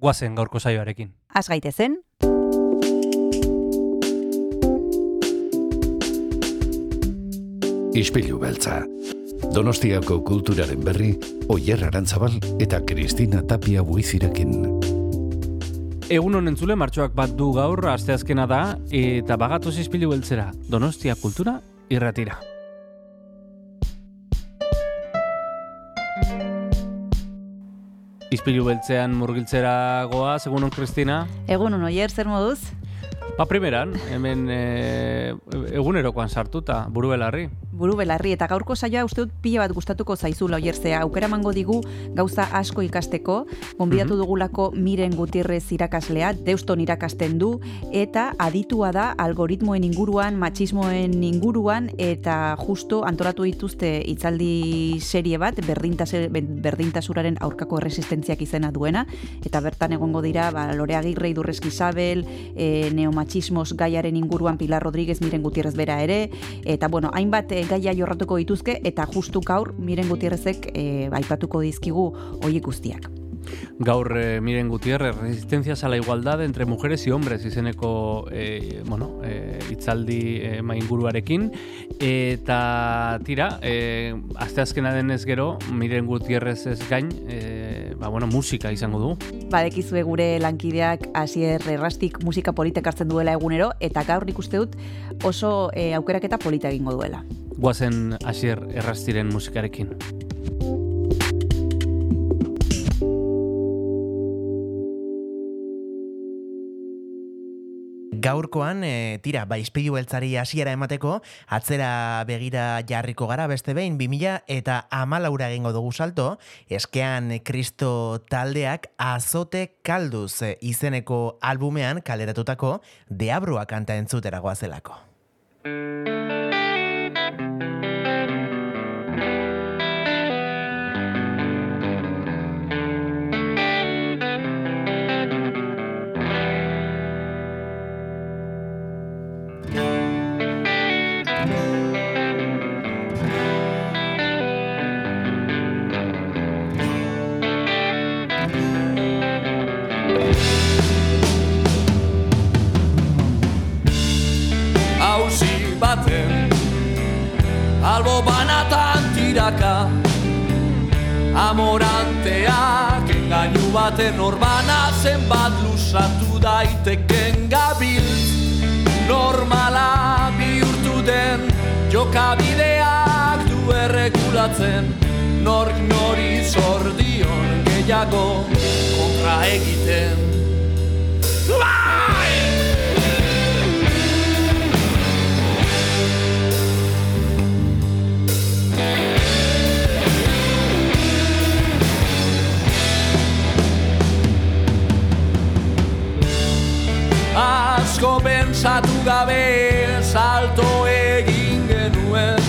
guazen gaurko saioarekin. Az gaitezen, Ispilu beltza. Donostiako kulturaren berri, Oyer Arantzabal eta Kristina Tapia buizirekin. Egun honen zule, martxoak bat du gaur, asteazkena da, eta bagatoz izpilu beltzera, Donostia kultura irratira. Izpilu beltzean murgiltzera goa, segunon Kristina? egun oier zer moduz? Ba, primeran, hemen e, egunerokoan sartuta, buru belarri. Buru belarri eta gaurko saioa uste dut pila bat gustatuko zaizula oierzea. Aukera mango digu gauza asko ikasteko, gonbidatu dugulako Miren Gutierrez irakaslea, deuston irakasten du, eta aditua da algoritmoen inguruan, matxismoen inguruan, eta justo antolatu dituzte hitzaldi serie bat, berdintasuraren aurkako resistentziak izena duena, eta bertan egongo dira, ba, Lore Agirre, Idurrezki Isabel, e, neomatxismos gaiaren inguruan Pilar Rodríguez, Miren Gutierrez bera ere, eta bueno, hainbat e, gaia jorratuko dituzke, eta justu gaur Miren Gutierrezek e, aipatuko dizkigu hoiek guztiak. Gaur eh, Miren Gutiérrez, Resistencias a la Igualdad entre Mujeres y Hombres izeneko eh, bueno, eh, itzaldi eh, mainguruarekin. Eta tira, eh, asteazkena denez gero Miren Gutiérrez ez gain eh, ba, bueno, musika izango du. Badekizue gure lankideak hasier errastik musika politak hartzen duela egunero, eta gaur nik uste dut oso e, aukeraketa polita egingo duela. guazen hasier errastiren musikarekin Gaurkoan, e, tira, ba, izpilu beltzari hasiera emateko, atzera begira jarriko gara beste behin, 2000 eta amalaura egingo dugu salto, eskean kristo taldeak azote kalduz e, izeneko albumean kaleratutako deabrua kanta entzutera goazelako. Baten. Albo banatan tiraka amoranteak engainu baten orbana zenbat lusatu daiteken gabil. Normala bihurtu den jokabideak du erregulatzen. Nork nori zordion gehiago kontra egiten. Bai! Asko pensatu gabe salto egin genuen.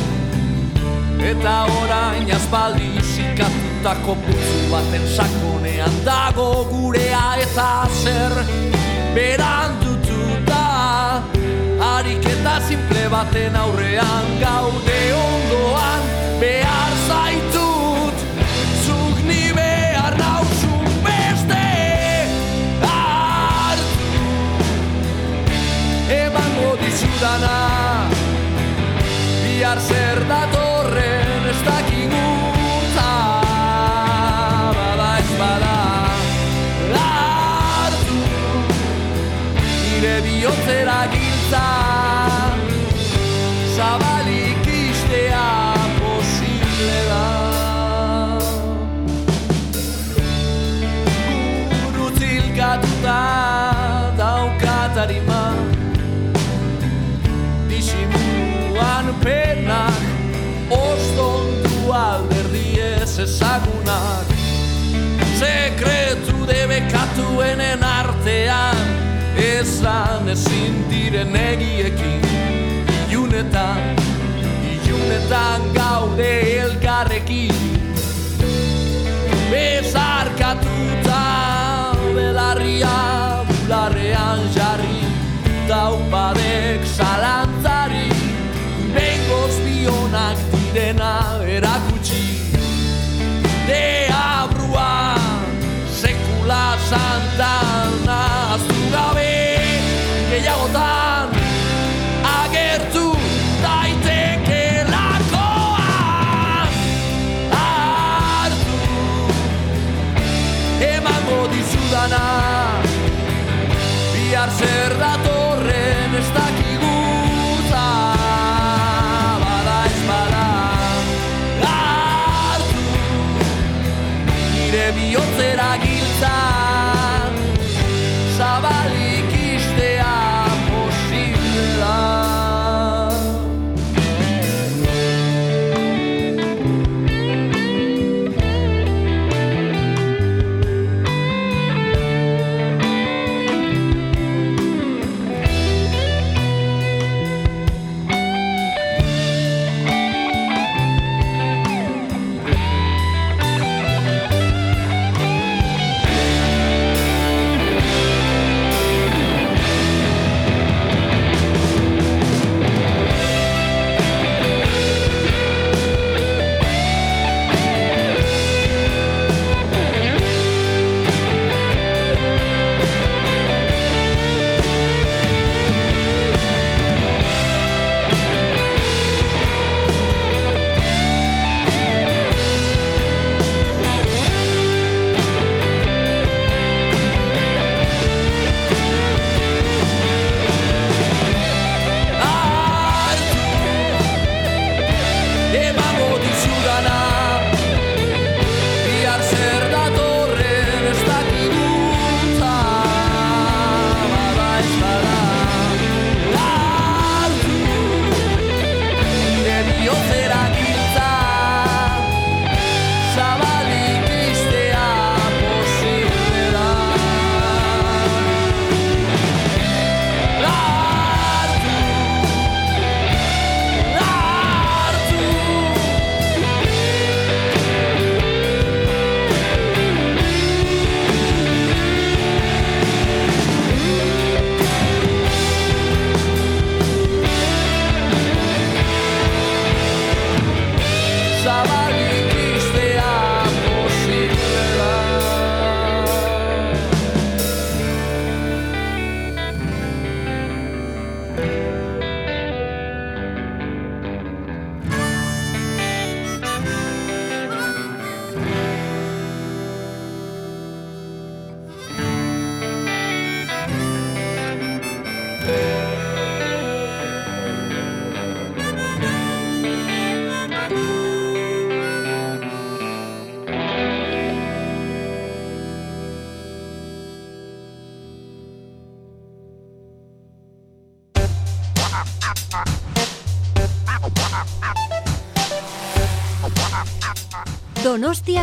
Eta orain aspaldi zikatutako putzu baten sakonean dago gurea eta zer berandututa. Ariketa simple baten aurrean gaude ondoan behar dizudana Bihar zer datorren ez dakiguta Bada ez bada Lartu Nire bihotzera giltza Sekretu debekatuen artean Ezan ezin diren egiekin. Iunetan, iunetan gaude elkarrekin. Bezarkatuta belarria bularrean jarri Taupadek zalantzari. Bengoz bionak direna erakutsi santan Aztu gabe gehiagotan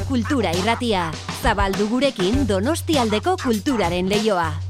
Kultura Irratia. Zabaldu gurekin Donostialdeko kulturaren leioa.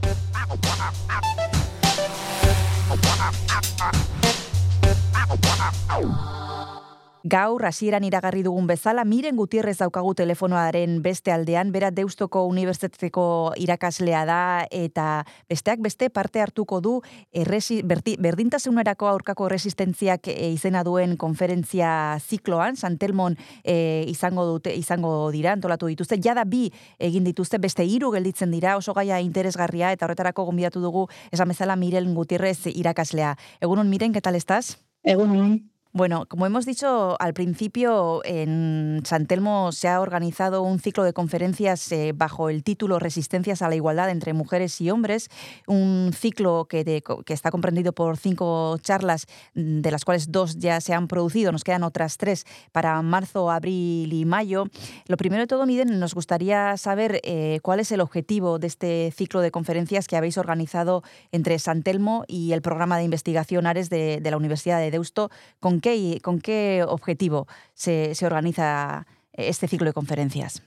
Gaur hasieran iragarri dugun bezala, Miren Gutierrez daukagu telefonoaren beste aldean, bera Deustoko Unibertsitateko irakaslea da eta besteak beste parte hartuko du erresi, berti, berdintasunerako aurkako resistentziak e, izena duen konferentzia zikloan, Santelmon e, izango dute izango dira, antolatu dituzte, jada bi egin dituzte, beste hiru gelditzen dira, oso gaia interesgarria eta horretarako gonbidatu dugu esan bezala Miren Gutierrez irakaslea. Egunon Miren, ¿qué tal estás? Egunon. Bueno, como hemos dicho al principio, en San Telmo se ha organizado un ciclo de conferencias eh, bajo el título Resistencias a la igualdad entre mujeres y hombres, un ciclo que, de- que está comprendido por cinco charlas, mm, de las cuales dos ya se han producido, nos quedan otras tres para marzo, abril y mayo. Lo primero de todo, Miden, nos gustaría saber eh, cuál es el objetivo de este ciclo de conferencias que habéis organizado entre San Telmo y el programa de investigación Ares de, de la Universidad de Deusto. ¿Con qué, con qué objetivo se, se organiza este ciclo de conferencias?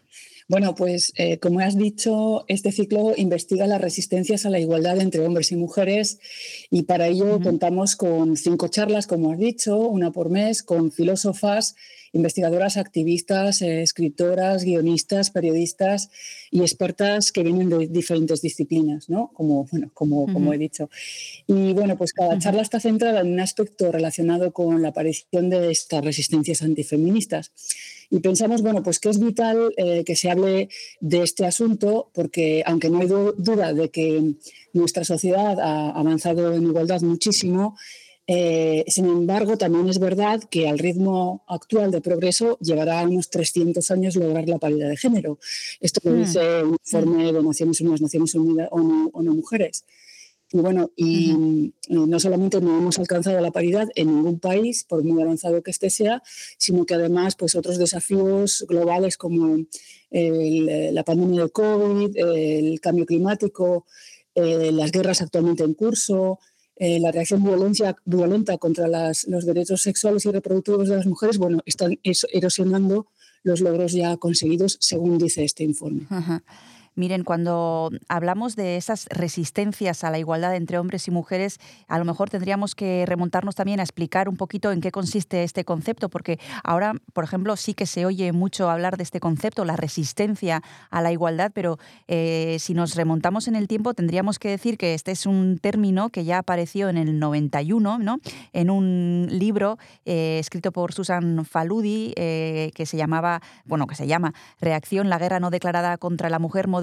Bueno, pues eh, como has dicho, este ciclo investiga las resistencias a la igualdad entre hombres y mujeres y para ello contamos con cinco charlas, como has dicho, una por mes, con filósofas, investigadoras, activistas, eh, escritoras, guionistas, periodistas y expertas que vienen de diferentes disciplinas, ¿no? Como, bueno, como, como he dicho. Y bueno, pues cada charla está centrada en un aspecto relacionado con la aparición de estas resistencias antifeministas. Y pensamos, bueno, pues que es vital eh, que se hable de este asunto porque, aunque no hay du- duda de que nuestra sociedad ha avanzado en igualdad muchísimo, eh, sin embargo, también es verdad que al ritmo actual de progreso llevará unos 300 años lograr la paridad de género. Esto lo Mm. dice un informe de Naciones Unidas, Naciones Unidas, ONU, ONU Mujeres. Y bueno, y mm, no solamente no hemos alcanzado la paridad en ningún país, por muy avanzado que este sea, sino que además pues otros desafíos globales como el- la pandemia de COVID, el cambio climático, eh, las guerras actualmente en curso, eh, la reacción violencia, violenta contra las- los derechos sexuales y reproductivos de las mujeres, bueno, están es- erosionando los logros ya conseguidos, según dice este informe. Ajá. Miren, cuando hablamos de esas resistencias a la igualdad entre hombres y mujeres, a lo mejor tendríamos que remontarnos también a explicar un poquito en qué consiste este concepto, porque ahora, por ejemplo, sí que se oye mucho hablar de este concepto, la resistencia a la igualdad, pero eh, si nos remontamos en el tiempo, tendríamos que decir que este es un término que ya apareció en el 91, ¿no? en un libro eh, escrito por Susan Faludi, eh, que se llamaba, bueno, que se llama Reacción, la guerra no declarada contra la mujer moderna.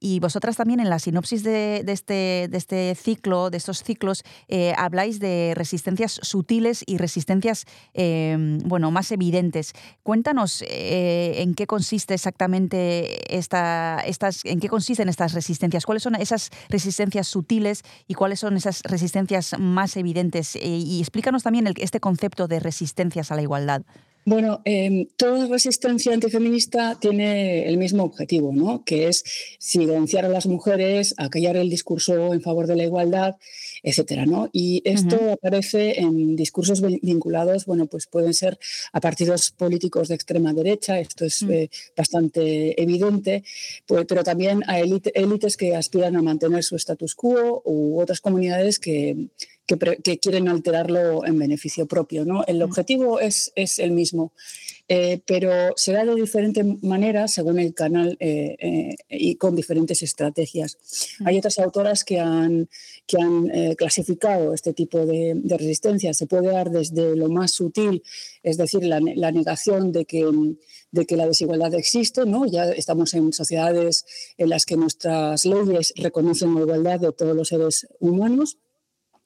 Y vosotras también en la sinopsis de, este, este ciclo, de estos ciclos, eh, habláis de resistencias sutiles y resistencias, eh, bueno, más evidentes. Cuéntanos eh, en qué consiste exactamente esta, estas, en qué consisten estas resistencias, cuáles son esas resistencias sutiles y cuáles son esas resistencias más evidentes. Eh, y explícanos también este concepto de resistencias a la igualdad. Bueno, eh, toda resistencia antifeminista tiene el mismo objetivo, ¿no? que es silenciar a las mujeres, acallar el discurso en favor de la igualdad, etcétera, ¿no? Y esto aparece en discursos vin- vinculados, bueno, pues pueden ser a partidos políticos de extrema derecha, esto es Mm. eh, bastante evidente, pues, pero también a élite- élites que aspiran a mantener su status quo u otras comunidades que, que, quieren alterarlo en beneficio propio. ¿no? El Mm. objetivo es, es el mismo, eh, pero se da de diferente manera según el canal eh, eh, y con diferentes estrategias. Mm. Hay otras autoras que han, que han clasificado este tipo de, de resistencia. Se puede dar desde lo más sutil, es decir, la, la negación de que, de que la desigualdad existe. ¿no? Ya estamos en sociedades en las que nuestras leyes reconocen la igualdad de todos los seres humanos.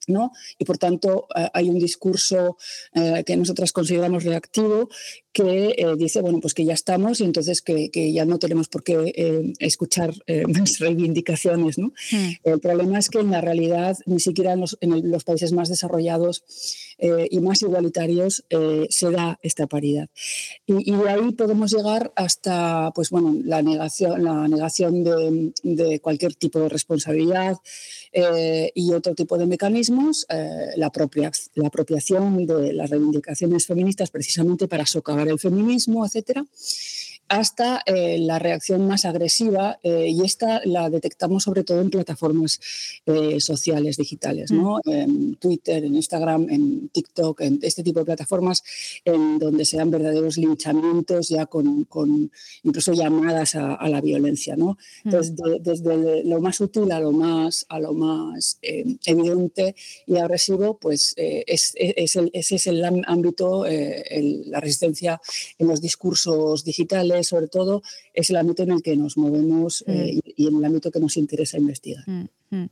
¿No? Y por tanto eh, hay un discurso eh, que nosotras consideramos reactivo que eh, dice, bueno, pues que ya estamos y entonces que, que ya no tenemos por qué eh, escuchar eh, más reivindicaciones. ¿no? Mm. El problema es que en la realidad ni siquiera en los, en el- los países más desarrollados eh, y más igualitarios eh, se da esta paridad. Y, y de ahí podemos llegar hasta pues, bueno, la negación, la negación de, de cualquier tipo de responsabilidad eh, y otro tipo de mecanismos, la, apropia- la apropiación de las reivindicaciones feministas precisamente para socavar el feminismo, etcétera hasta eh, la reacción más agresiva eh, y esta la detectamos sobre todo en plataformas eh, sociales digitales, ¿no? en Twitter, en Instagram, en TikTok, en este tipo de plataformas en donde se dan verdaderos linchamientos ya con, con incluso llamadas a, a la violencia. ¿no? Entonces, de- desde lo más sutil a lo más, a lo más evidente y agresivo, pues es, es el- ese es el ámbito, el- la resistencia en los discursos digitales, sobre todo, es el ámbito en el que nos movemos eh, y, y en el ámbito que nos interesa investigar. Mm, mm.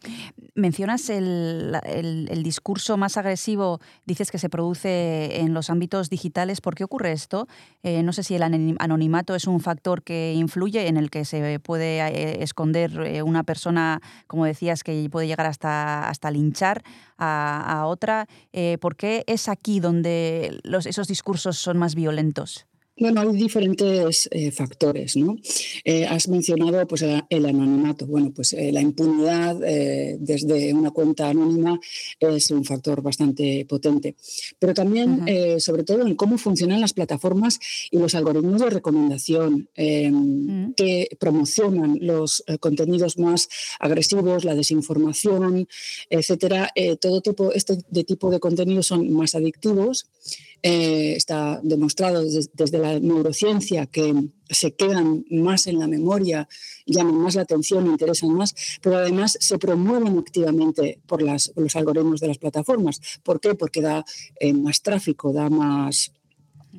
Mencionas el, el- el discurso más agresivo, dices que se produce en los ámbitos digitales. ¿Por qué ocurre esto? Eh, no sé si el anonim- anonimato es un factor que influye en el que se puede eh, esconder una persona, como decías, que puede llegar hasta, hasta linchar a, a otra. Eh, ¿Por qué es aquí donde los- esos discursos son más violentos? Bueno, hay diferentes eh, factores, ¿no? Eh, has mencionado pues, el, el anonimato. Bueno, pues eh, la impunidad desde una cuenta anónima es un factor bastante potente. Pero también, sobre todo, en cómo funcionan las plataformas y los algoritmos de recomendación eh, Mm. que promocionan los contenidos más agresivos, la desinformación, etcétera. Todo tipo, este de tipo de contenidos son más adictivos. Eh, está demostrado des- desde la neurociencia que se quedan más en la memoria, llaman más la atención, interesan más, pero además se promueven activamente por, las, los algoritmos de las plataformas. ¿Por qué? Porque da eh, más tráfico, da más,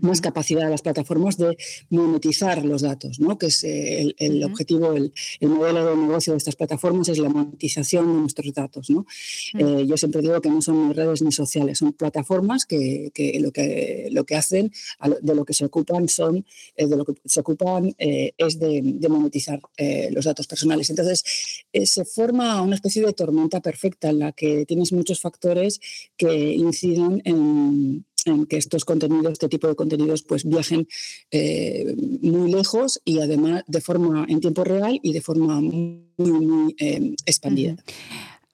más capacidad a las plataformas de monetizar los datos, ¿no? que es eh, el, objetivo, el, el modelo de negocio de estas plataformas es la monetización de nuestros datos. ¿no? Eh, yo siempre digo que no son ni redes ni sociales, son plataformas que, que lo que lo que hacen, de lo que se ocupan son, eh, de lo que se ocupan eh, es de, de monetizar eh, los datos personales. Entonces se forma una especie de tormenta perfecta en la que tienes muchos factores que inciden en, en que estos contenidos, este tipo de contenidos, pues viajen eh, muy lejos y además de forma en tiempo real y de forma muy, muy eh, expandida.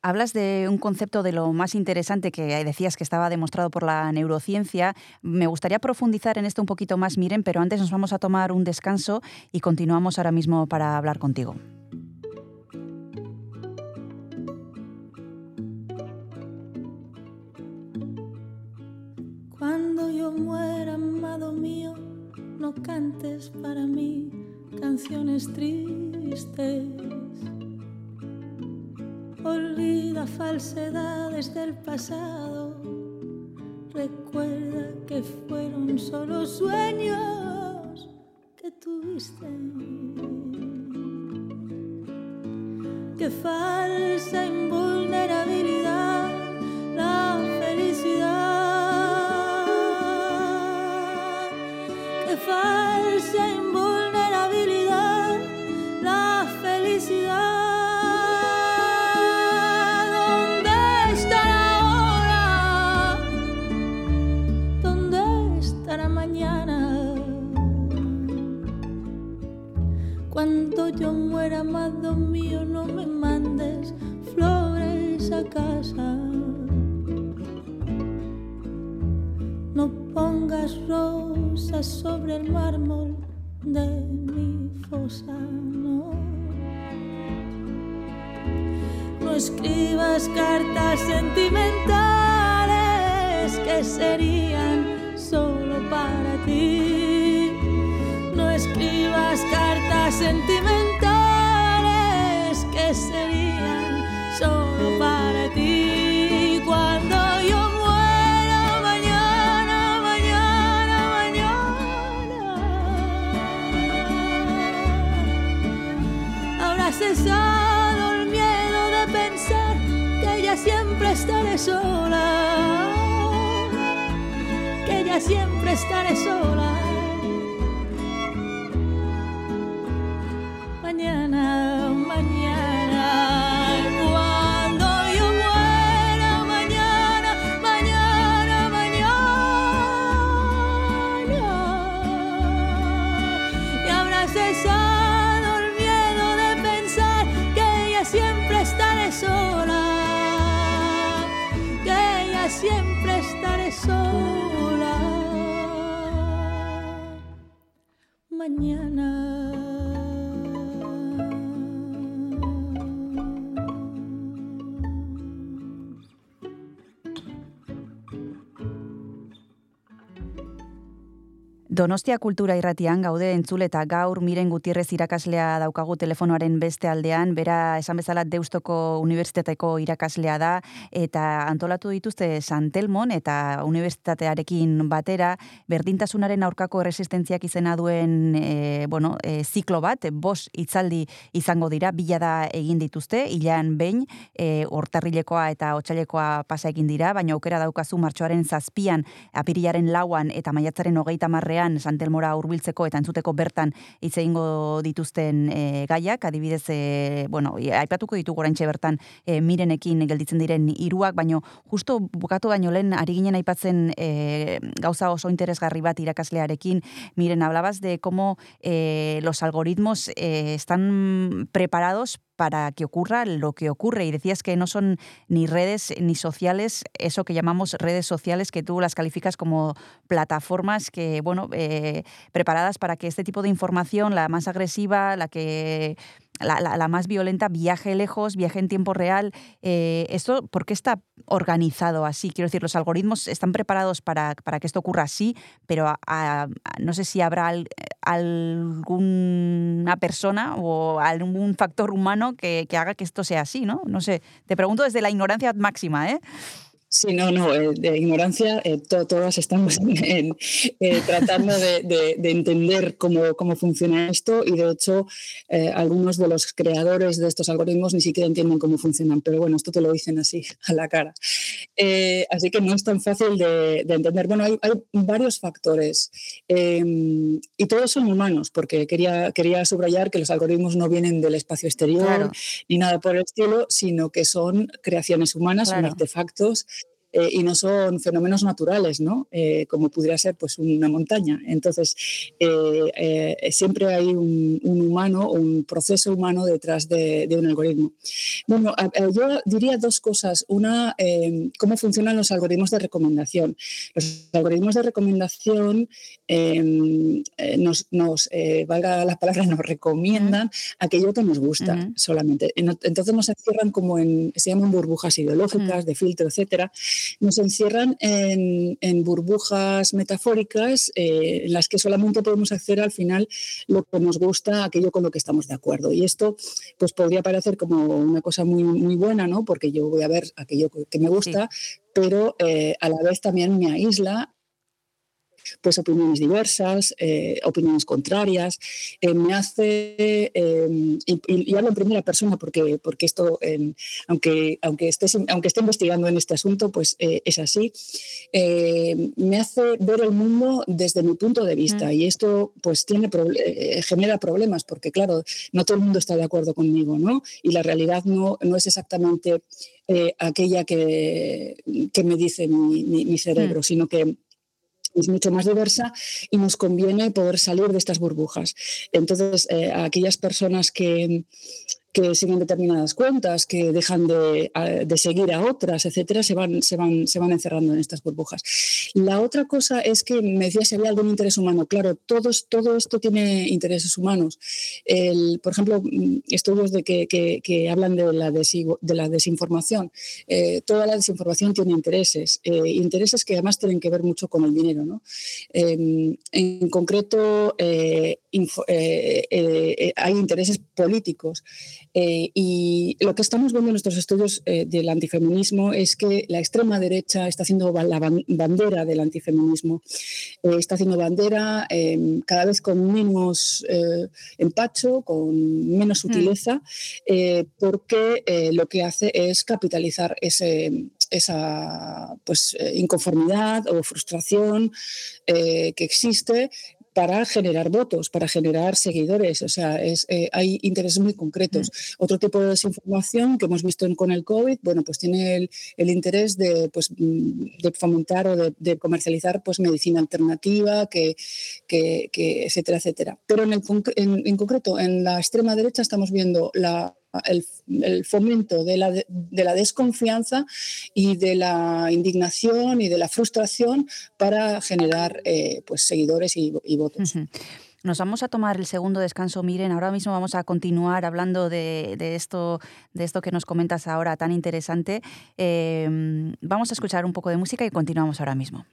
Hablas de un concepto de lo más interesante que decías que estaba demostrado por la neurociencia. Me gustaría profundizar en esto un poquito más, Miren, pero antes nos vamos a tomar un descanso y continuamos ahora mismo para hablar contigo. Cuando yo muera, amado mío, no cantes para mí canciones tristes. Olvida falsedades del pasado. Recuerda que fueron solo sueños que tuviste. Que falsa invulnerabilidad la felicidad. Falsa invulnerabilidad la felicidad. ¿Dónde estará ahora? ¿Dónde estará mañana? Cuando yo muera, amado mío, no me mandes flores a casa. Pongas rosas sobre el mármol de mi fosa, no. No escribas cartas sentimentales que serían solo para ti. No escribas cartas sentimentales que serían solo para ti. Cuando yo cesado el miedo de pensar que ya siempre estaré sola. Que ya siempre estaré sola. mañana, mañana, sola. Mañana. Donostia kultura irratian gaude entzule eta gaur Miren Gutierrez irakaslea daukagu telefonoaren beste aldean, bera esan bezala Deustoko Unibertsitateko irakaslea da. Eta antolatu dituzte Santelmon eta unibertsitatearekin batera berdintasunaren aurkako resistentziak izena duen e, bueno, e, ziklo bat, bos hitzaldi izango dira, bila da egin dituzte, hilean behin, e, hortarrilekoa eta otsailekoa pasa egin dira, baina aukera daukazu martxoaren zazpian, apirilaren lauan eta maiatzaren hogeita marrean gurean Santelmora hurbiltzeko eta entzuteko bertan hitz egingo dituzten e, gaiak, adibidez, e, bueno, aipatuko ditugu oraintxe bertan e, mirenekin gelditzen diren hiruak, baino justo bukatu baino lehen ari ginen aipatzen e, gauza oso interesgarri bat irakaslearekin, miren, hablabas de cómo eh, los algoritmos eh, están preparados para que ocurra lo que ocurre. Y decías que no son ni redes ni sociales, eso que llamamos redes sociales, que tú las calificas como plataformas que, bueno, eh, preparadas para que este tipo de información, la más agresiva, la que la, la, la, más violenta viaje lejos, viaje en tiempo real. Eh, ¿Esto por qué está organizado así? Quiero decir, los algoritmos están preparados para, para que esto ocurra así, pero no sé si habrá al, alguna persona o algún factor humano que, que, haga que esto sea así, ¿no? No sé, te pregunto desde la ignorancia máxima, ¿eh? Sí, no, no, eh, de ignorancia eh, to todas estamos en, eh, tratando de, de, de, entender cómo, cómo, funciona esto y de hecho eh, algunos de los creadores de estos algoritmos ni siquiera entienden cómo funcionan, pero bueno, esto te lo dicen así a la cara. Eh, así que no es tan fácil de, entender. Bueno, hay, hay varios factores em, y todos son humanos, porque quería, quería subrayar que los algoritmos no vienen del espacio exterior claro. ni nada por el estilo, sino que son creaciones humanas, claro. son artefactos eh, y no son fenómenos naturales, ¿no? Eh, como pudiera ser pues, una montaña. Entonces, eh, siempre hay un, un, humano un proceso humano detrás de, un algoritmo. Bueno, yo diría dos cosas. Una, cómo funcionan los algoritmos de recomendación. Los algoritmos de recomendación em, nos, nos valga las palabras, nos recomiendan uh -huh. aquello que nos gusta uh -huh. solamente. Entonces nos encierran como en, se llaman burbujas ideológicas, uh -huh. de filtro, etcétera, nos encierran en, en burbujas metafóricas eh, en las que solamente podemos hacer al final lo que nos gusta, aquello con lo que estamos de acuerdo. Y esto pues podría parecer como una cosa muy, muy buena, ¿no? Porque yo voy a ver aquello que me gusta, sí. pero eh, a la vez también me aísla pues opiniones diversas, eh, opiniones contrarias, eh, me hace, eh, y, y, hablo en primera persona porque, porque esto, em, aunque, aunque, estés, aunque esté investigando en este asunto, pues eh, es así, me hace ver el mundo desde mi punto de vista mm. y esto pues tiene, genera problemas porque claro, no todo el mundo está de acuerdo conmigo, ¿no? Y la realidad no, no es exactamente aquella que, que, me dice mi, mi, mi cerebro, mm. sino que es mucho más diversa y nos conviene poder salir de estas burbujas. Entonces, eh, a aquellas personas que, que siguen determinadas cuentas, que dejan de, de, seguir a otras, etcétera, se van, se, van, se van encerrando en estas burbujas. La otra cosa es que me decía si había algún interés humano. Claro, todos, todo esto tiene intereses humanos. El, por ejemplo, estudios de que, que, que hablan de la, de la desinformación. Eh, toda la desinformación tiene intereses, eh, intereses que además tienen que ver mucho con el dinero. ¿no? Eh, en concreto, eh, eh, hay intereses políticos. Eh, y lo que estamos viendo en nuestros estudios eh, del antifeminismo es que la extrema derecha está haciendo la bandera del antifeminismo, eh, está haciendo bandera em, cada vez con menos empacho, con menos mm. sutileza, porque lo que hace es capitalizar ese, esa pues, inconformidad o frustración que existe para generar votos, para generar seguidores. O sea, es, eh, hay intereses muy concretos. Mm. Otro tipo de desinformación que hemos visto con el COVID, bueno, pues tiene el, el interés de, pues, mm, de, fomentar o de, de, comercializar pues, medicina alternativa, que, que, que etcétera, etcétera. Pero en, el, en, en concreto, en la extrema derecha estamos viendo la el, fomento de la, de, la, desconfianza y de la indignación y de la frustración para generar eh, pues, seguidores y, y votos. Nos vamos a tomar el segundo descanso, Miren. Ahora mismo vamos a continuar hablando de, de esto, de esto que nos comentas ahora tan interesante. Eh, vamos a escuchar un poco de música y continuamos ahora mismo.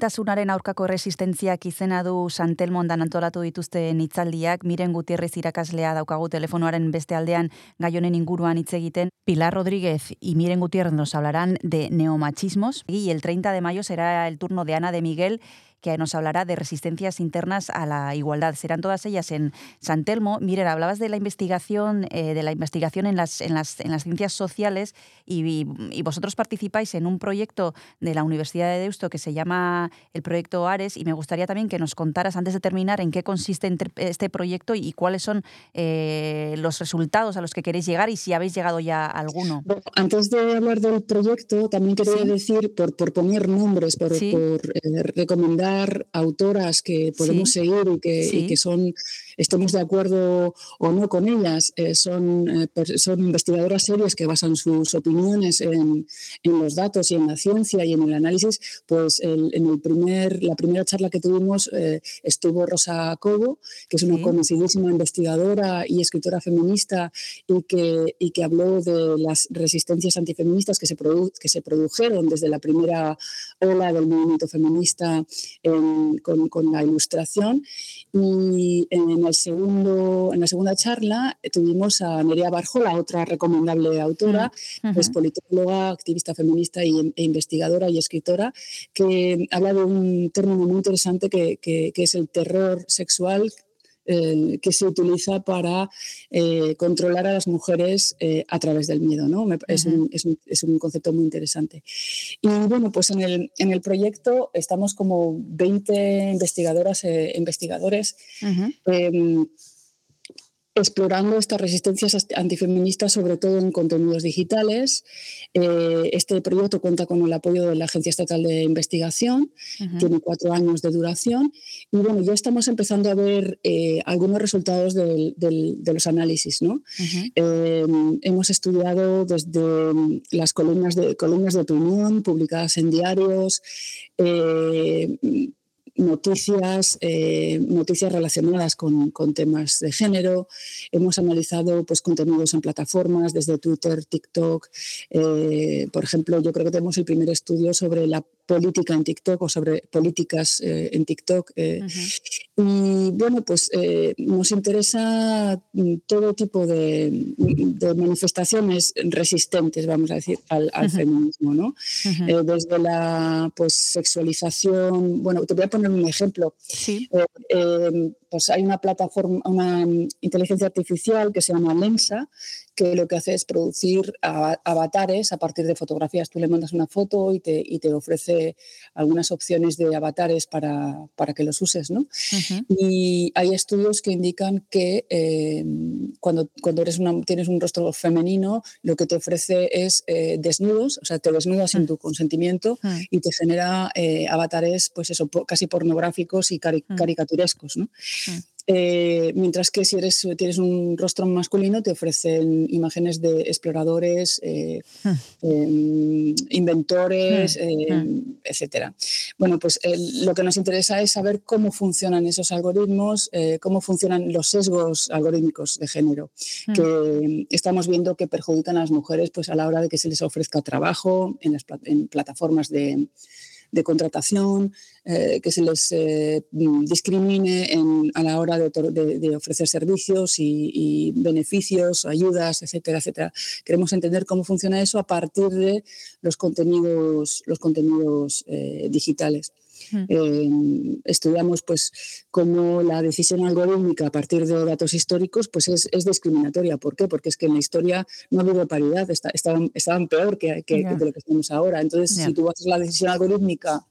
Berdintasunaren aurkako resistentziak izena du Santelmondan antolatu dituzten hitzaldiak, Miren Gutierrez irakaslea daukagu telefonoaren beste aldean gai honen inguruan hitz egiten. Pilar Rodríguez y Miren Gutiérrez nos hablarán de neomachismos y el 30 de mayo será el turno de Ana de Miguel que nos hablará de resistencias internas a la igualdad. Serán todas ellas en San Telmo. Miren, hablabas de la investigación, eh, de la investigación en las, en las, en las ciencias sociales y, y, vosotros participáis en un proyecto de la Universidad de Deusto que se llama el proyecto Ares y me gustaría también que nos contaras antes de terminar en qué consiste este proyecto y cuáles son eh, los resultados a los que queréis llegar y si habéis llegado ya a alguno. Bueno, antes de hablar del proyecto, también quería ¿Sí? decir, por, por poner nombres, por, ¿Sí? por eh, recomendar autoras que podemos sí. seguir y que, sí. y que son estemos de acuerdo o no con ellas, eh, son, eh, son investigadoras serias que basan sus opiniones en, en los datos y en la ciencia y en el análisis, pues el- en el primer, la primera charla que tuvimos eh, estuvo Rosa Cobo, que es una Sí. conocidísima investigadora y escritora feminista y que, y que habló de las resistencias antifeministas que se, produ- que se produjeron desde la primera ola del movimiento feminista en- con, con la ilustración. Y en, el segundo, en la segunda charla eh, tuvimos a Nerea Barjola, otra recomendable autora, es Ujú. politóloga, activista feminista y, e investigadora y escritora, que habla de un término muy interesante que, que- que es el terror sexual eh, que se utiliza para eh, controlar a las mujeres eh, a través del miedo. ¿no? Me- es, un, es un- es un concepto muy interesante. Y bueno, pues en el, en el proyecto estamos como 20 investigadoras e investigadores explorando estas resistencias antifeministas, sobre todo en contenidos digitales. Eh, este proyecto cuenta con el apoyo de la Agencia Estatal de Investigación, tiene cuatro años de duración y bueno, ya estamos empezando a ver eh, algunos resultados del- del- de los análisis. ¿no? Eh, hemos estudiado desde mm, las columnas de, columnas de opinión publicadas en diarios, eh, noticias, eh, noticias relacionadas con, con temas de género. Hemos analizado pues, contenidos en plataformas desde Twitter, TikTok. Eh, por ejemplo, yo creo que tenemos el primer estudio sobre la política en TikTok o sobre políticas eh, en TikTok. Y bueno, pues eh, nos interesa mm, todo tipo de, de manifestaciones resistentes, vamos a decir, al, feminismo, ¿no? Eh, desde la pues, sexualización, bueno, te voy a poner un ejemplo. Sí. Eh, eh, pues hay una plataforma, una mm, inteligencia artificial que se llama Lensa, que lo que hace es producir avatares a partir de fotografías. Tú le mandas una foto y te, y te ofrece algunas opciones de avatares para, para que los uses, ¿no? Y hay estudios que indican que eh, cuando, cuando eres una, tienes un rostro femenino, lo que te ofrece es eh, desnudos, o sea, te desnudas sin tu consentimiento Mm. y te genera eh, avatares, pues eso, casi pornográficos y cari- Mm. caricaturescos, ¿no? Eh, mientras que si eres, tienes un rostro masculino, te ofrecen imágenes de exploradores, eh, eh, inventores, eh, etcétera. Bueno, pues lo que nos interesa es saber cómo funcionan esos algoritmos, eh, cómo funcionan los sesgos algorítmicos de género, que estamos viendo que perjudican a las mujeres pues, a la hora de que se les ofrezca trabajo en, las pla- en plataformas de, de contratación, eh, que se les eh, mm, discrimine en- a la hora de, ofrecer servicios y, y beneficios, ayudas, etcétera, etcétera. Queremos entender cómo funciona eso a partir de los contenidos, los contenidos eh, digitales. Mm. Eh, estudiamos pues cómo la decisión algorítmica a partir de datos históricos pues es, es discriminatoria. ¿Por qué? Porque es que en la historia no ha habido paridad, está- estaban, estaban peor que, que- de lo que estamos ahora. Entonces, si tú haces la decisión algorítmica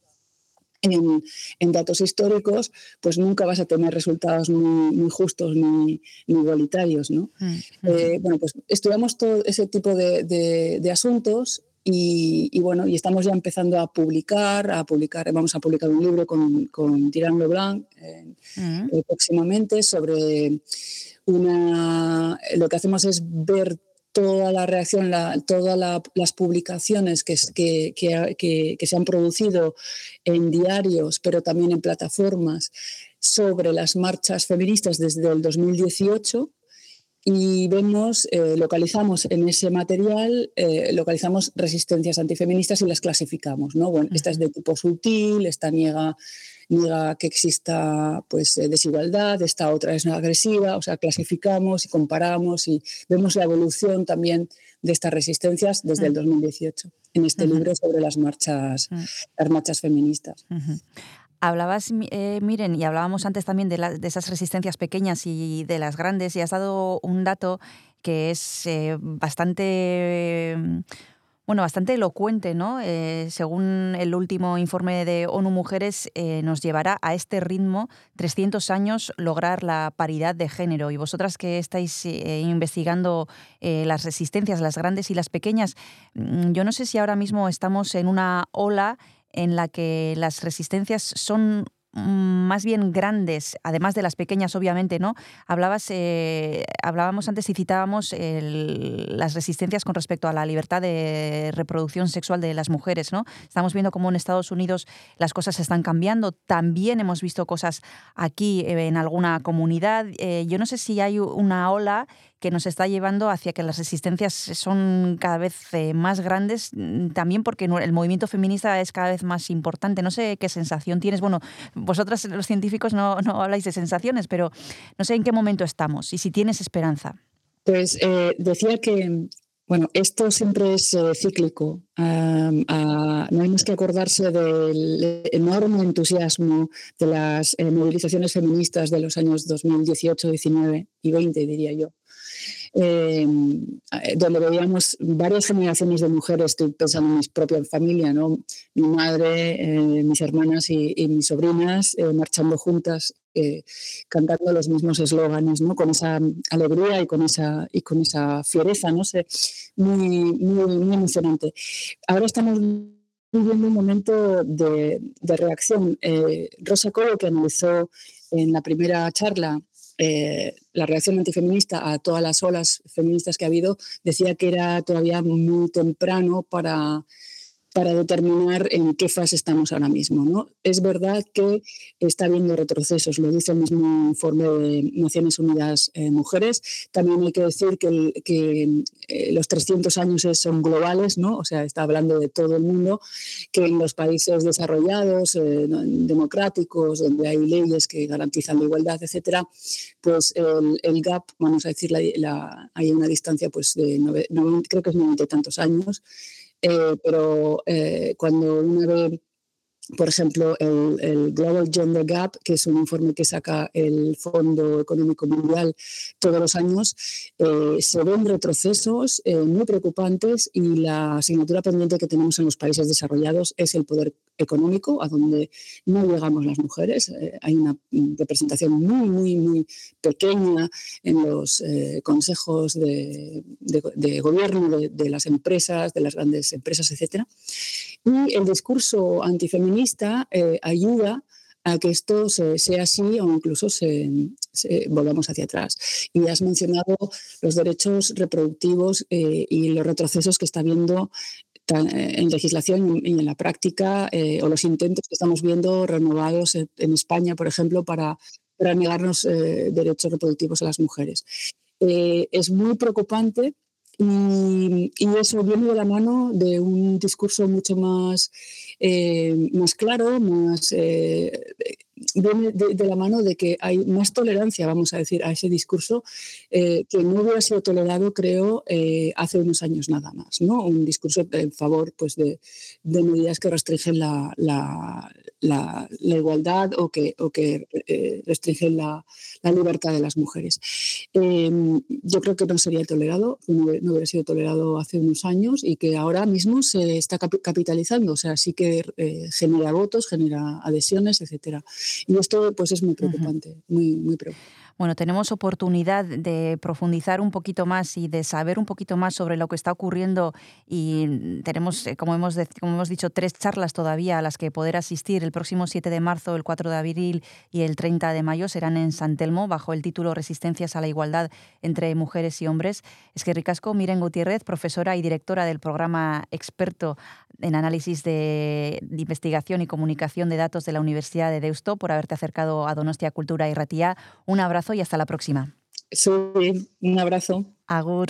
en, en datos históricos, pues nunca vas a tener resultados muy, muy justos ni, ni igualitarios. ¿no? Mm. Eh, bueno, pues estudiamos todo ese tipo de, de- de asuntos y, y bueno, y estamos ya empezando a publicar, a publicar, vamos a publicar un libro con, con Tirán Leblanc eh, Mm. eh, próximamente sobre una... Lo que hacemos es ver toda la reacción, la- todas la- las publicaciones que, es- que, que- que- que se han producido en diarios, pero también en plataformas, sobre las marchas feministas desde el 2018 y vemos, eh, localizamos en ese material, eh, localizamos resistencias antifeministas y las clasificamos. ¿no? Bueno, esta es de tipo sutil, esta niega, niega que exista pues, eh, desigualdad, esta otra es agresiva, o sea, clasificamos y comparamos y vemos la evolución también de estas resistencias desde el 2018 en este libro sobre las marchas, las marchas feministas. Hablabas, eh, Miren, y hablábamos antes también de, de esas resistencias pequeñas y de las grandes, y has dado un dato que es eh, bastante, bueno, bastante elocuente, ¿no? Eh, según el último informe de ONU Mujeres, eh, nos llevará a este ritmo 300 años lograr la paridad de género. Y vosotras que estáis investigando las resistencias, las grandes y las pequeñas, mm, yo no sé si ahora mismo estamos en una ola en la que las resistencias son mm, más bien grandes, además de las pequeñas, obviamente, ¿no? Hablabas, eh, hablábamos antes y citábamos las resistencias con respecto a la libertad de reproducción sexual de las mujeres, ¿no? Estamos viendo cómo en Estados Unidos las cosas están cambiando. También hemos visto cosas aquí eh, en alguna comunidad. Eh, yo no sé si hay una ola que nos está llevando hacia que las resistencias son cada vez eh, más grandes, mm, también porque el movimiento feminista es cada vez más importante. No sé qué sensación tienes. Bueno, vosotras los científicos no, no habláis de sensaciones, pero no sé en qué momento estamos y si tienes esperanza. Pues eh, decía que, bueno, esto siempre es eh, cíclico. No hay más que acordarse del enorme entusiasmo de las movilizaciones feministas de los años 2018, 19 y 20, diría yo. Eh, donde veíamos varias generaciones de mujeres, estoy pensando en mi propia familia, ¿no? mi madre, eh, mis hermanas y, y mis sobrinas eh, marchando juntas eh, cantando los mismos eslóganes, ¿no? Con esa alegría y con esa, y con esa fiereza, no sé, muy, muy, emocionante. Ahora estamos viviendo un momento de, de reacción. Rosa Colo, que analizó en la primera charla eh, la reacción antifeminista a todas las olas feministas que ha habido, decía que era todavía muy temprano para para determinar en qué fase estamos ahora mismo. ¿no? Es verdad que está habiendo retrocesos, lo dice el mismo informe de Naciones Unidas eh, Mujeres. También hay que decir que, eh, los 300 años son globales, ¿no? o sea, está hablando de todo el mundo, que en los países desarrollados, eh, democráticos, donde hay leyes que garantizan la igualdad, etcétera, pues el, gap, vamos a decir, la, hay una distancia pues, de, nove- noven- creo que es noventa y tantos años, eh, pero eh, cuando uno ve, por ejemplo, el, Global Gender Gap, que es un informe que saca el Fondo Económico Mundial todos los años, eh, se ven retrocesos eh, muy preocupantes y la asignatura pendiente que tenemos en los países desarrollados es el poder económico, a donde no llegamos las mujeres. Eh, hay una representación muy, muy, muy pequeña en los consejos de, gobierno de, de las empresas, de las grandes empresas, etcétera. Y el discurso antifeminista eh, ayuda a que esto se- sea así o incluso volvamos hacia atrás. Y has mencionado los derechos reproductivos eh, y los retrocesos que está habiendo eh, en legislación y en la práctica, eh, o los intentos que estamos viendo renovados en, España, por ejemplo, para, para negarnos eh, derechos reproductivos a las mujeres. Es muy preocupante y, y eso viene de la mano de un discurso mucho más, eh, más claro, más, eh, viene de, la mano de que hay más tolerancia, vamos a decir, a ese discurso eh, que no hubiera sido tolerado, creo, hace unos años nada más. ¿no? Un discurso en favor pues, de, medidas que restringen la, igualdad o que, restringen la, libertad de las mujeres. Eh, yo creo que no sería tolerado, no, hubiera- sido tolerado hace unos años y que ahora mismo se está capi- capitalizando, o sea, sí que eh, genera votos, genera adhesiones, etcétera. Y esto pues es muy preocupante, muy, muy preocupante. Bueno, tenemos oportunidad de profundizar un poquito más y de saber un poquito más sobre lo que está ocurriendo y tenemos, eh, como hemos, como hemos dicho, tres charlas todavía a las que poder asistir. El próximo 7 de marzo, el 4 de abril y el 30 de mayo serán en San Telmo bajo el título Resistencias a la igualdad entre mujeres y hombres. Es que ricasco, Miren Gutiérrez, profesora y directora del programa experto en análisis de, de investigación y comunicación de datos de la Universidad de Deusto, por haberte acercado a Donostia Cultura y Ratía. Un abrazo y hasta la próxima. Sí, un abrazo. Agur.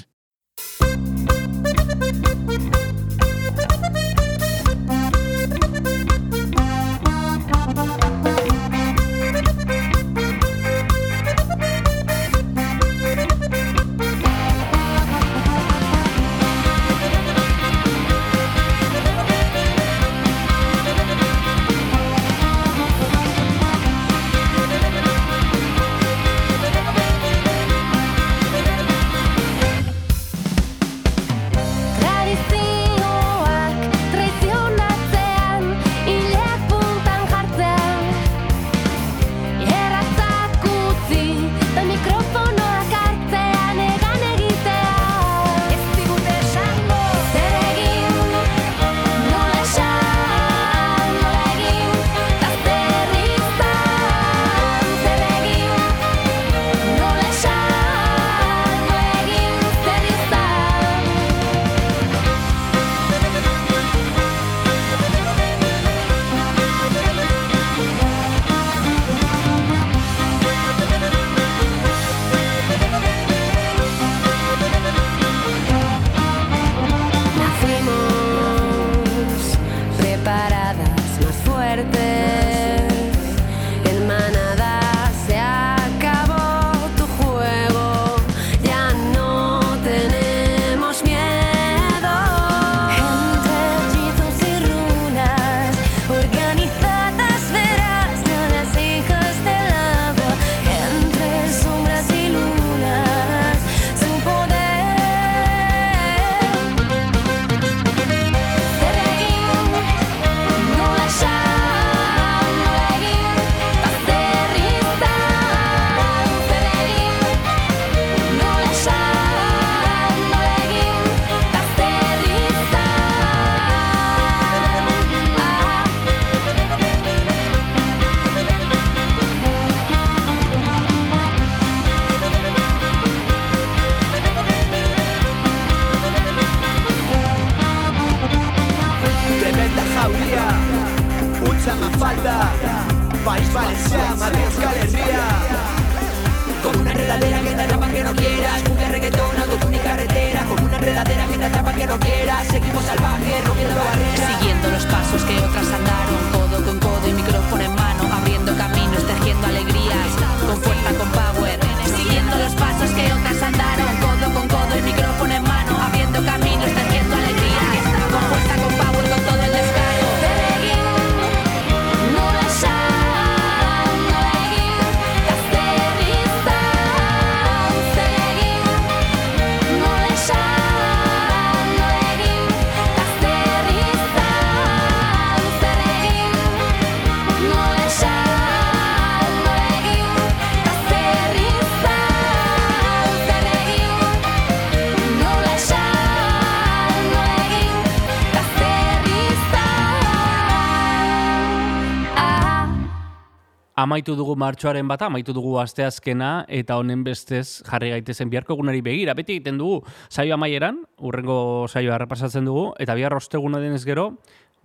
Amaitu dugu martxoaren bata, amaitu dugu asteazkena eta honen bestez jarri gaitezen biharko egunari begira. Beti egiten dugu saio amaieran, urrengo saioa errepasatzen dugu, eta bihar osteguna denez gero,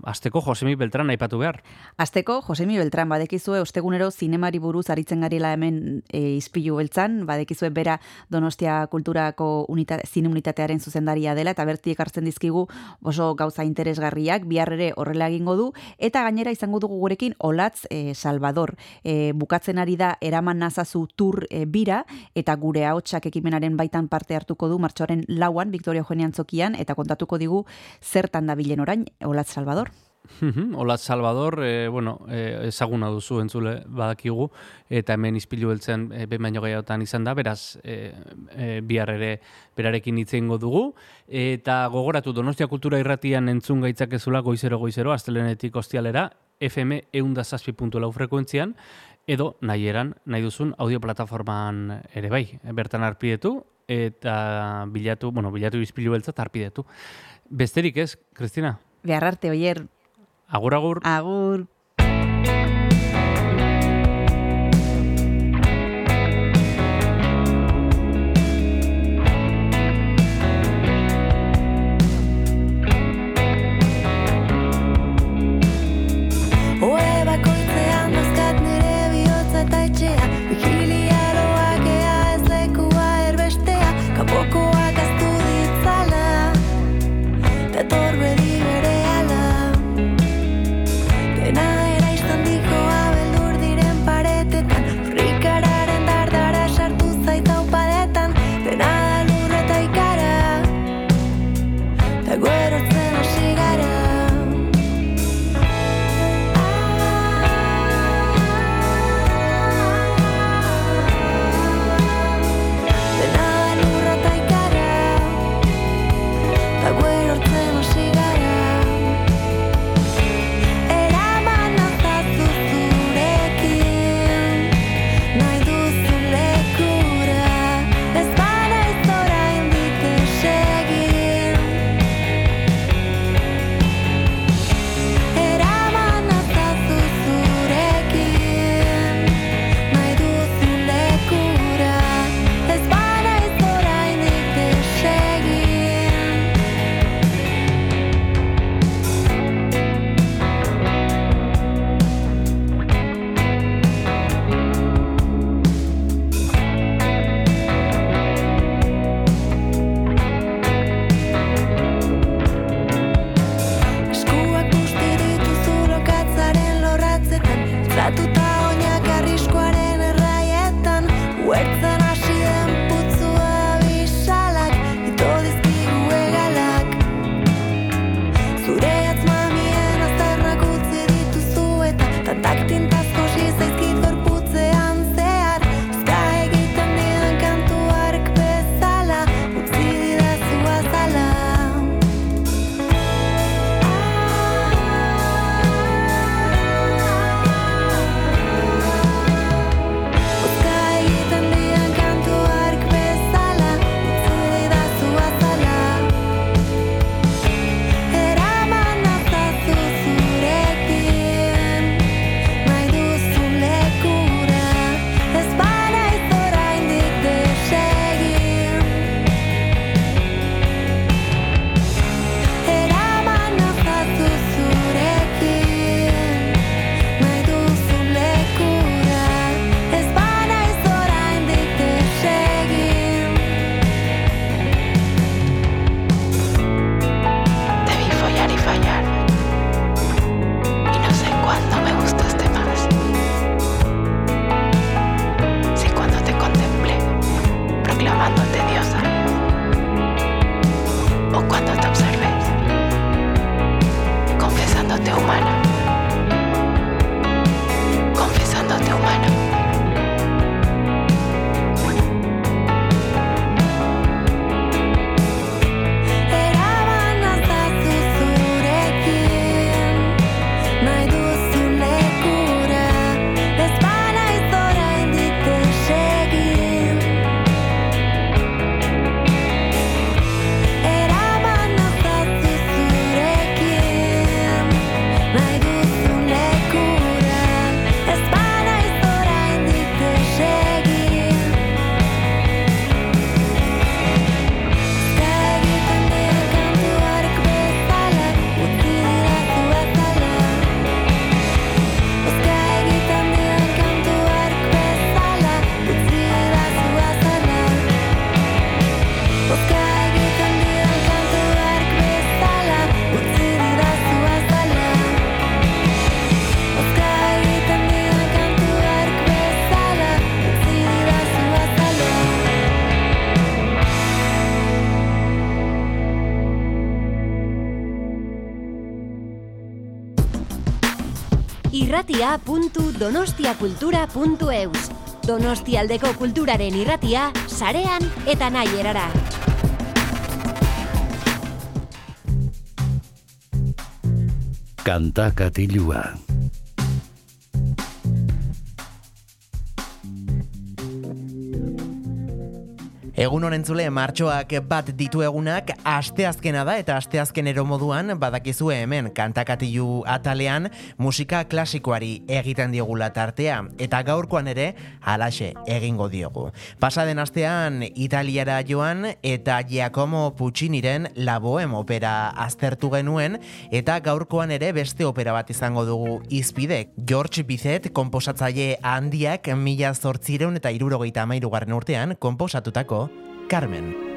Azteko Josemi Beltran aipatu behar. Azteko, Josemi Beltran, badekizue ostegunero zinemari buruz aritzen garela hemen e, izpilu beltzan, badekizue bera Donostia Kulturako unita, zine unitatearen zuzendaria dela, eta bertiek hartzen dizkigu oso gauza interesgarriak, bihar ere horrela egingo du, eta gainera izango dugu gurekin Olatz e, Salvador. E, bukatzen ari da eraman nazazu tur e, bira, eta gure ahotsak ekimenaren baitan parte hartuko du martxoaren lauan, Victoria Eugenia Antzokian, eta kontatuko digu zertan da bilen orain, Olatz Salvador. Olat Salvador, e, bueno, e, ezaguna duzu entzule badakigu, eta hemen izpilu beltzen e, behin baino gehiagotan izan da, beraz e, e, bihar ere berarekin hitz egingo dugu. Eta gogoratu Donostia Kultura irratian entzun gaitzakezula goizero goizero, astelenetik ostialera, FM eundazazpi.lau frekuentzian, edo nahi eran, nahi duzun audio ere bai, bertan arpidetu, eta bilatu, bueno, bilatu izpilu beltza eta arpidetu. Besterik ez, Kristina? Behar arte, oier, Agur, agur. agur. irratia.donostiakultura.eus Donostialdeko kulturaren irratia, sarean eta nahi erara. Kanta katilua. Egun honen zule, martxoak bat ditu egunak, asteazkena da eta asteazkenero moduan badakizue hemen kantakatilu atalean musika klasikoari egiten diogula tartea eta gaurkoan ere halaxe egingo diogu. Pasaden astean Italiara joan eta Giacomo Pucciniren La Boheme opera aztertu genuen eta gaurkoan ere beste opera bat izango dugu izpide. George Bizet komposatzaile handiak mila zortzireun eta irurogeita amairugarren urtean komposatutako Carmen.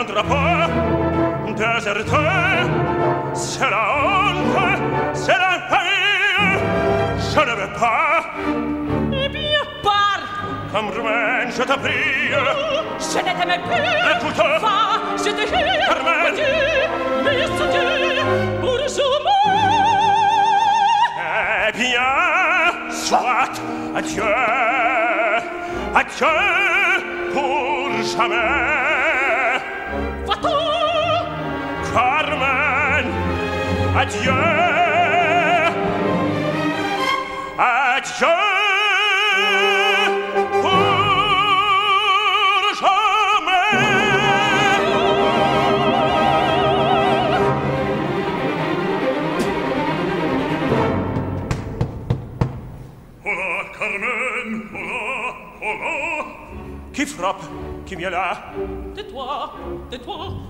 rendra pas déserté, c'est la honte, c'est la haine, je ne veux pas. Eh bien, pars Comme Romaine, je te prie. Je ne t'aime plus. Écoute, va, je te hais Carmen, Dieu, mais ce Dieu, pour jamais. Eh bien, soit, adieu, adieu, pour jamais. adieu. Adieu oh, oh oh Qui frappe? Qui vient là? Tais-toi Tais-toi.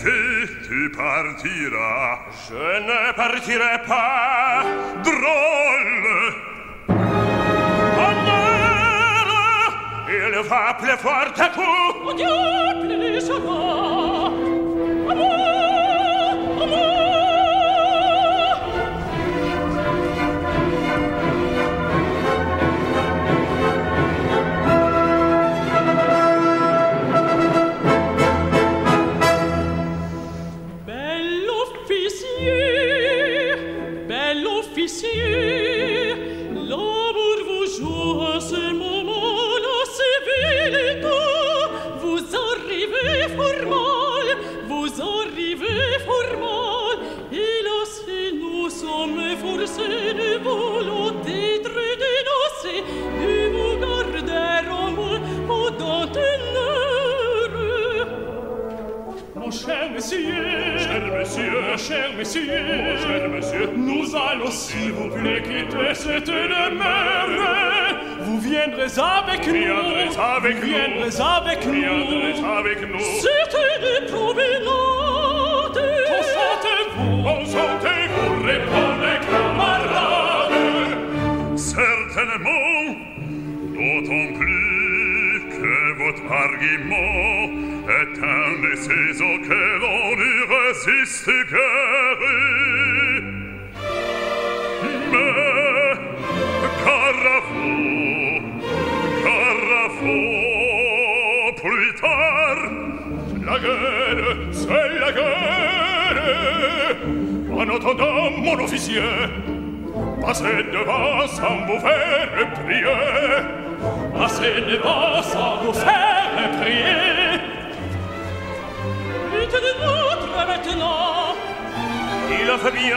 si tu partiras. Je ne partirai pas, drôle. Honneur, il va plus fort à coup. Oh Dieu, plus cher monsieur, nous allons s'il vous plaît quitter cette demeure. Vous viendrez avec nous, Viendrez avec vous nous. viendrez avec nous. viendrez avec nous. C'était des promenades. Consentez-vous, Consentez-vous, répondez camarades. Certainement, d'autant plus que votre argument est un de ces auxquels on ne résiste guère mais Carrefour Carrefour plus tard la guerre c'est la guerre. En attendant mon officier passez devant sans vous faire prier. Passez devant sans vous faire prier. Vite de votre parle maintenant. Il le fait bien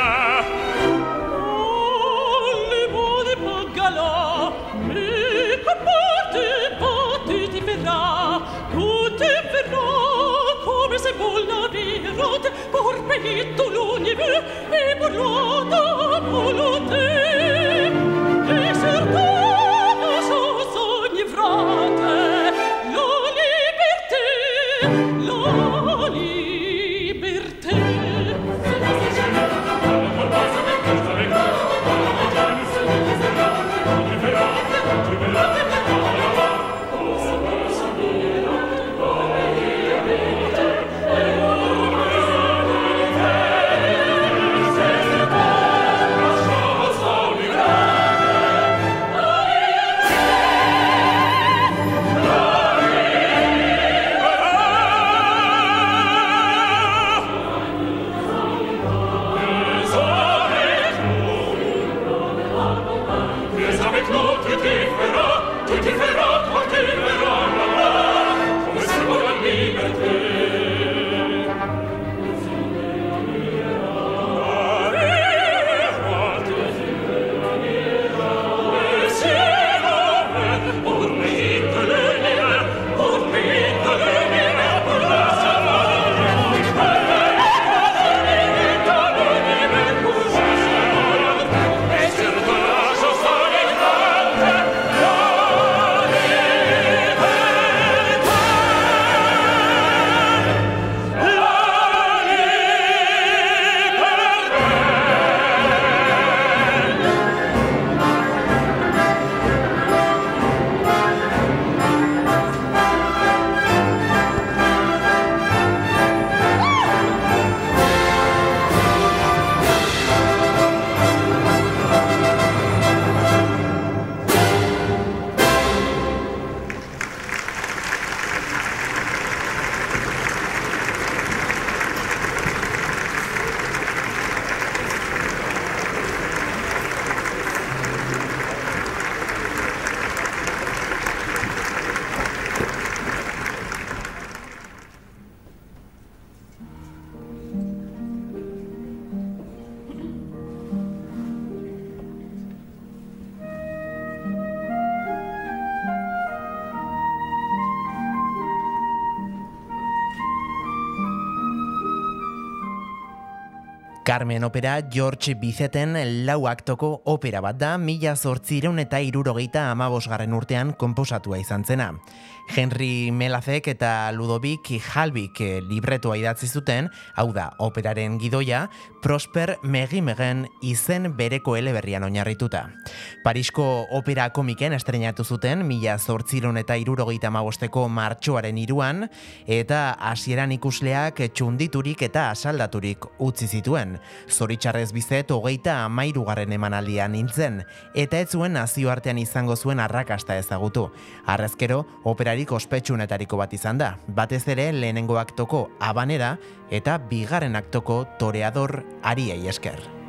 Oh, les mots n'est pas galant Mais que portez, portez, t'y verra Tout est verra Comme c'est beau la rirote Pour payer tout l'univers Et pour l'autre volonté Carmen opera George Bizeten lau aktoko opera bat da mila zortzireun eta irurogeita amabosgarren urtean konposatua izan zena. Henry Melazek eta Ludovic Halbik libretoa idatzi zuten, hau da, operaren gidoia, Prosper Megimegen izen bereko eleberrian oinarrituta. Parisko opera komiken estrenatu zuten, mila zortziron eta irurogeita amabosteko martxoaren iruan, eta hasieran ikusleak txunditurik eta asaldaturik utzi zituen. Zoritxarrez bizet, hogeita amairugarren emanaldian nintzen, eta ez zuen nazioartean izango zuen arrakasta ezagutu. Arrezkero, operarik ospetsunetariko bat izan da, batez ere lehenengo aktoko abanera eta bigarren aktoko toreador ariei esker.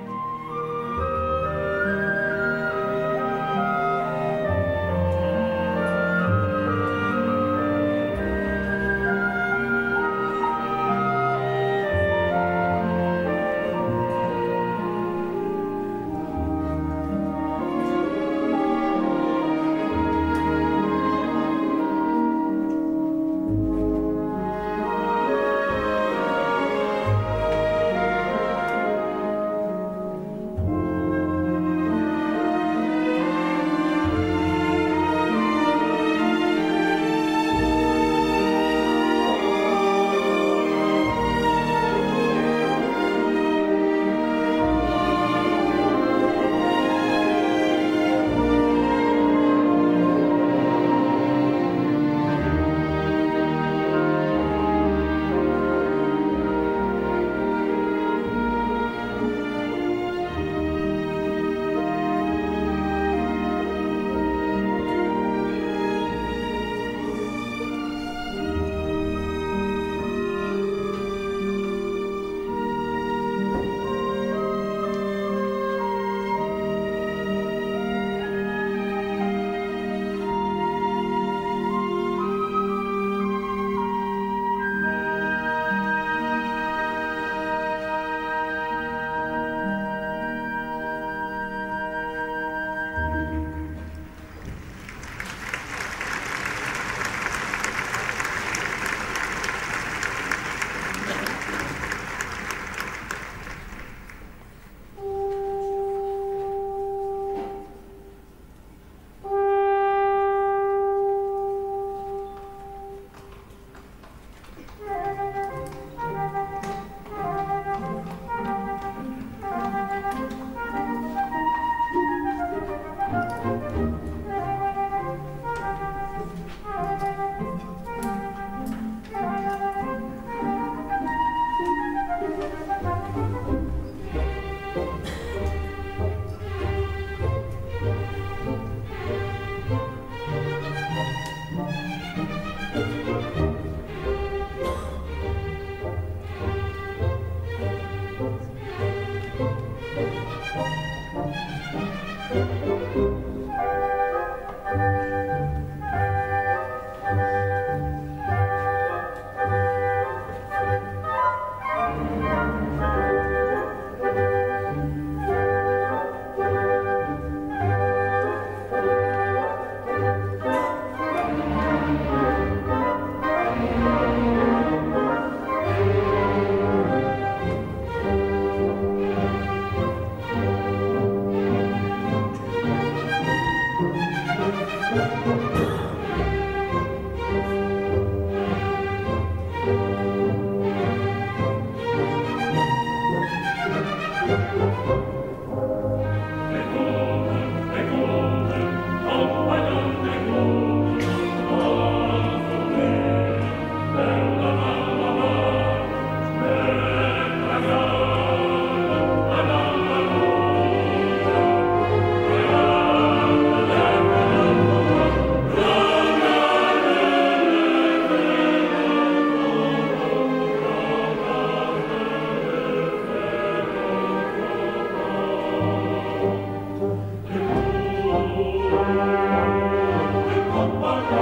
Thank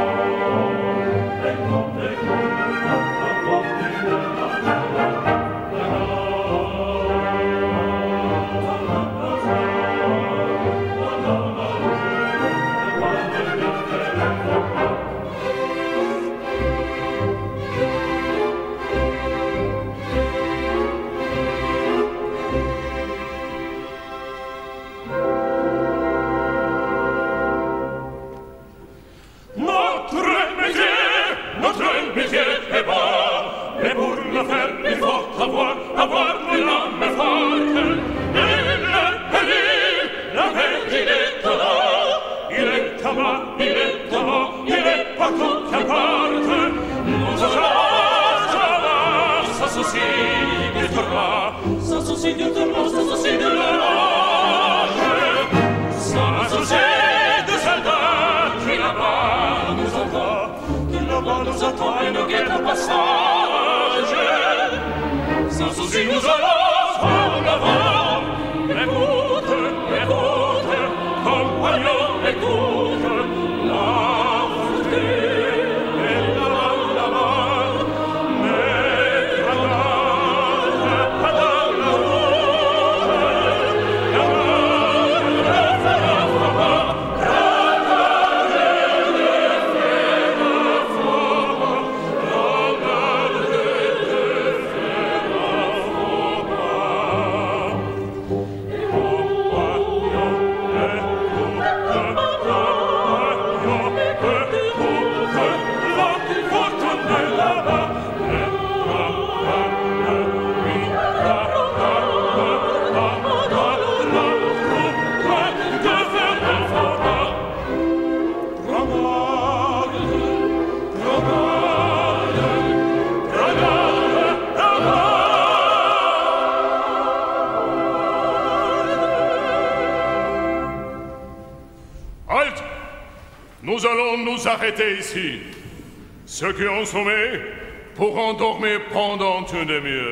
you. Ceux qui ont sommeil pourront dormir pendant une demi-heure.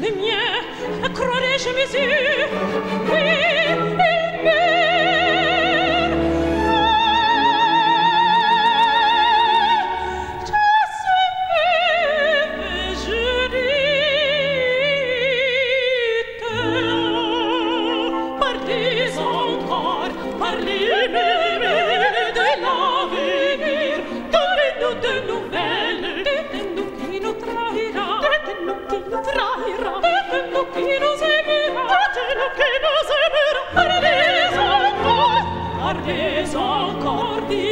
le mien, croirais-je mes yeux, oui, oui, oui. es ancor di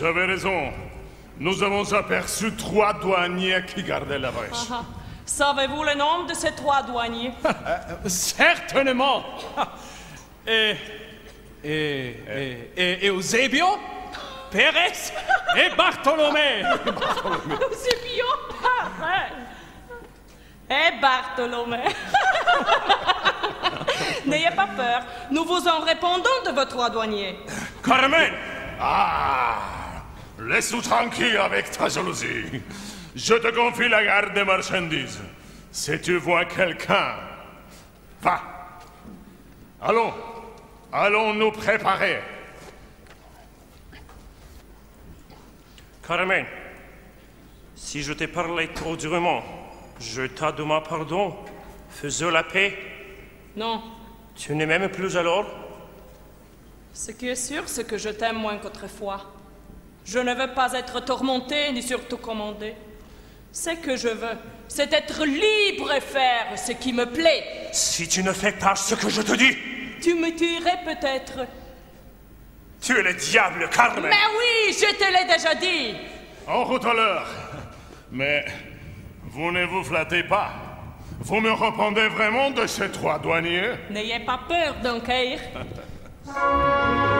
j'avais raison. Nous avons aperçu trois douaniers qui gardaient la brèche. Ah, ah. savez-vous le nom de ces trois douaniers? Certainement. Et, et, et, et, et Eusebio, Pérez? Et Bartholomé. Eusebio, pareil. Et Bartholomé. N'ayez pas peur, nous vous en répondons de vos trois douaniers. Carmen Ah Laisse-nous tranquille avec ta jalousie. Je te confie la garde des marchandises. Si tu vois quelqu'un, va. Allons, allons nous préparer. Carmen, si je t'ai parlé trop durement, je t'ai demandé pardon. Faisons la paix. Non, Tu ne m'aimes plus alors ce qui est sûr, c'est que je t'aime moins qu'autrefois. Je ne veux pas être tourmenté ni surtout commandé. Ce que je veux, c'est être libre et faire ce qui me plaît. Si tu ne fais pas ce que je te dis, Tu me tuerais peut-être. tu es le diable, Carmen. Mais oui, je te l'ai déjà dit. En route alors. Mais vous ne vous flattez pas. Vous me répondez vraiment de ces trois douaniers? N'ayez pas peur, Dunker.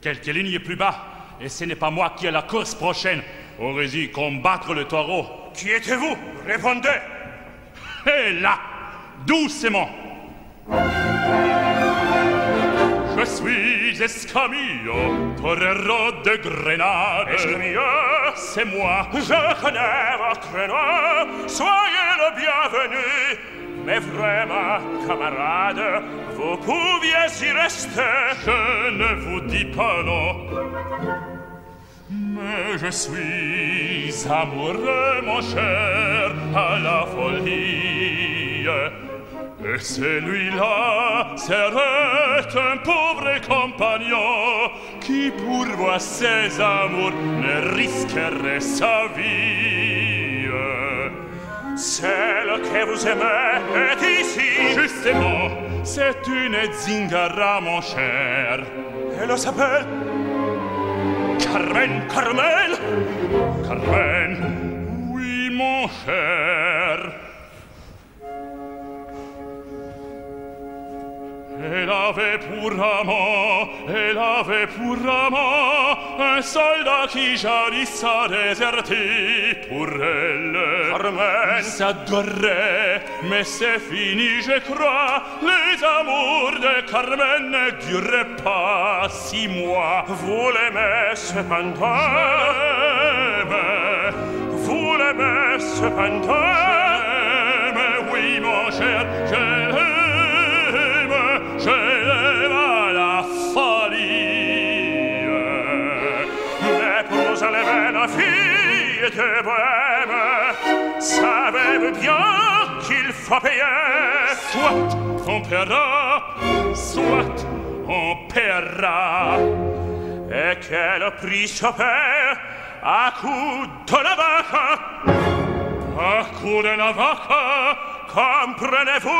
Quelques lignes plus bas, et ce n'est pas moi qui ai la course prochaine. Aurésie, combattre le taureau. Qui êtes-vous Répondez Et là, doucement Je suis Escamillo, torero de Grenade. Escamillo, c'est moi. Je connais votre nom, soyez le bienvenu. Mais vraiment, camarade, vous pouviez y rester, je ne vous dis pas non. Mais je suis amoureux, mon cher, à la folie. Et celui-là serait un pauvre compagnon qui pour voir ses amours ne risquerait sa vie. Celle que vous aimez est ici, justement c'est une zingara, mon cher. Elle s'appelle Carmen, Carmen, Carmen. Oui, mon cher. Elle avait pour amant, elle avait pour amant e soldati giarissa deserti purelle armen s'adorre mais c'est fini je crois les amours de Carmen ne durent pas six mois. Vous l'aimez cependant vous l'aimez cependant mais oui mon cher de bohème Savez-vous bien qu'il faut payer. Soit on paiera, soit on paiera. Et quel prix choper à coup de la vache À coup de la navaque, comprenez-vous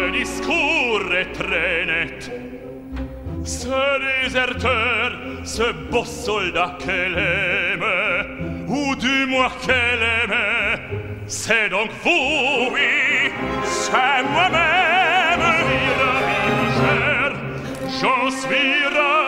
Le discours est très net. Ce déserteur, ce beau soldat qu'elle aimait, ou du moins qu'elle aime, c'est donc vous, Oui, c'est moi-même. Ravi, mon cher. J'en suis ravi,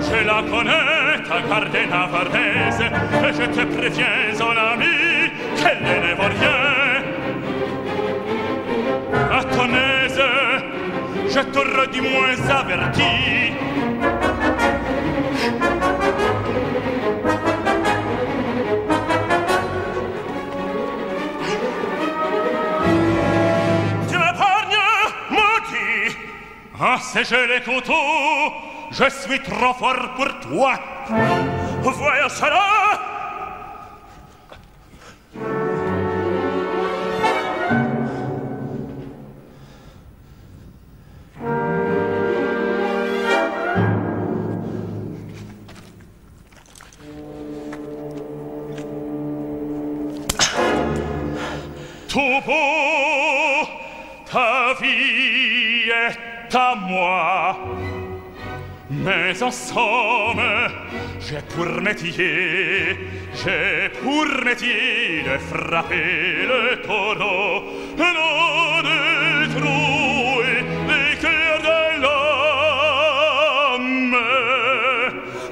Je la connais, ta garde d'avarese, et je te préviens, oh ami, qu'elle n'est pas rien. À ton aise, je te redis moins averti. Ah, c'est je les couteaux, je suis trop fort pour toi. Voyons cela Tout beau, ta vie est est à moi Mais en somme, j'ai pour métier, j'ai pour métier de frapper le taureau, l'eau de trouille, les cœurs de l'homme.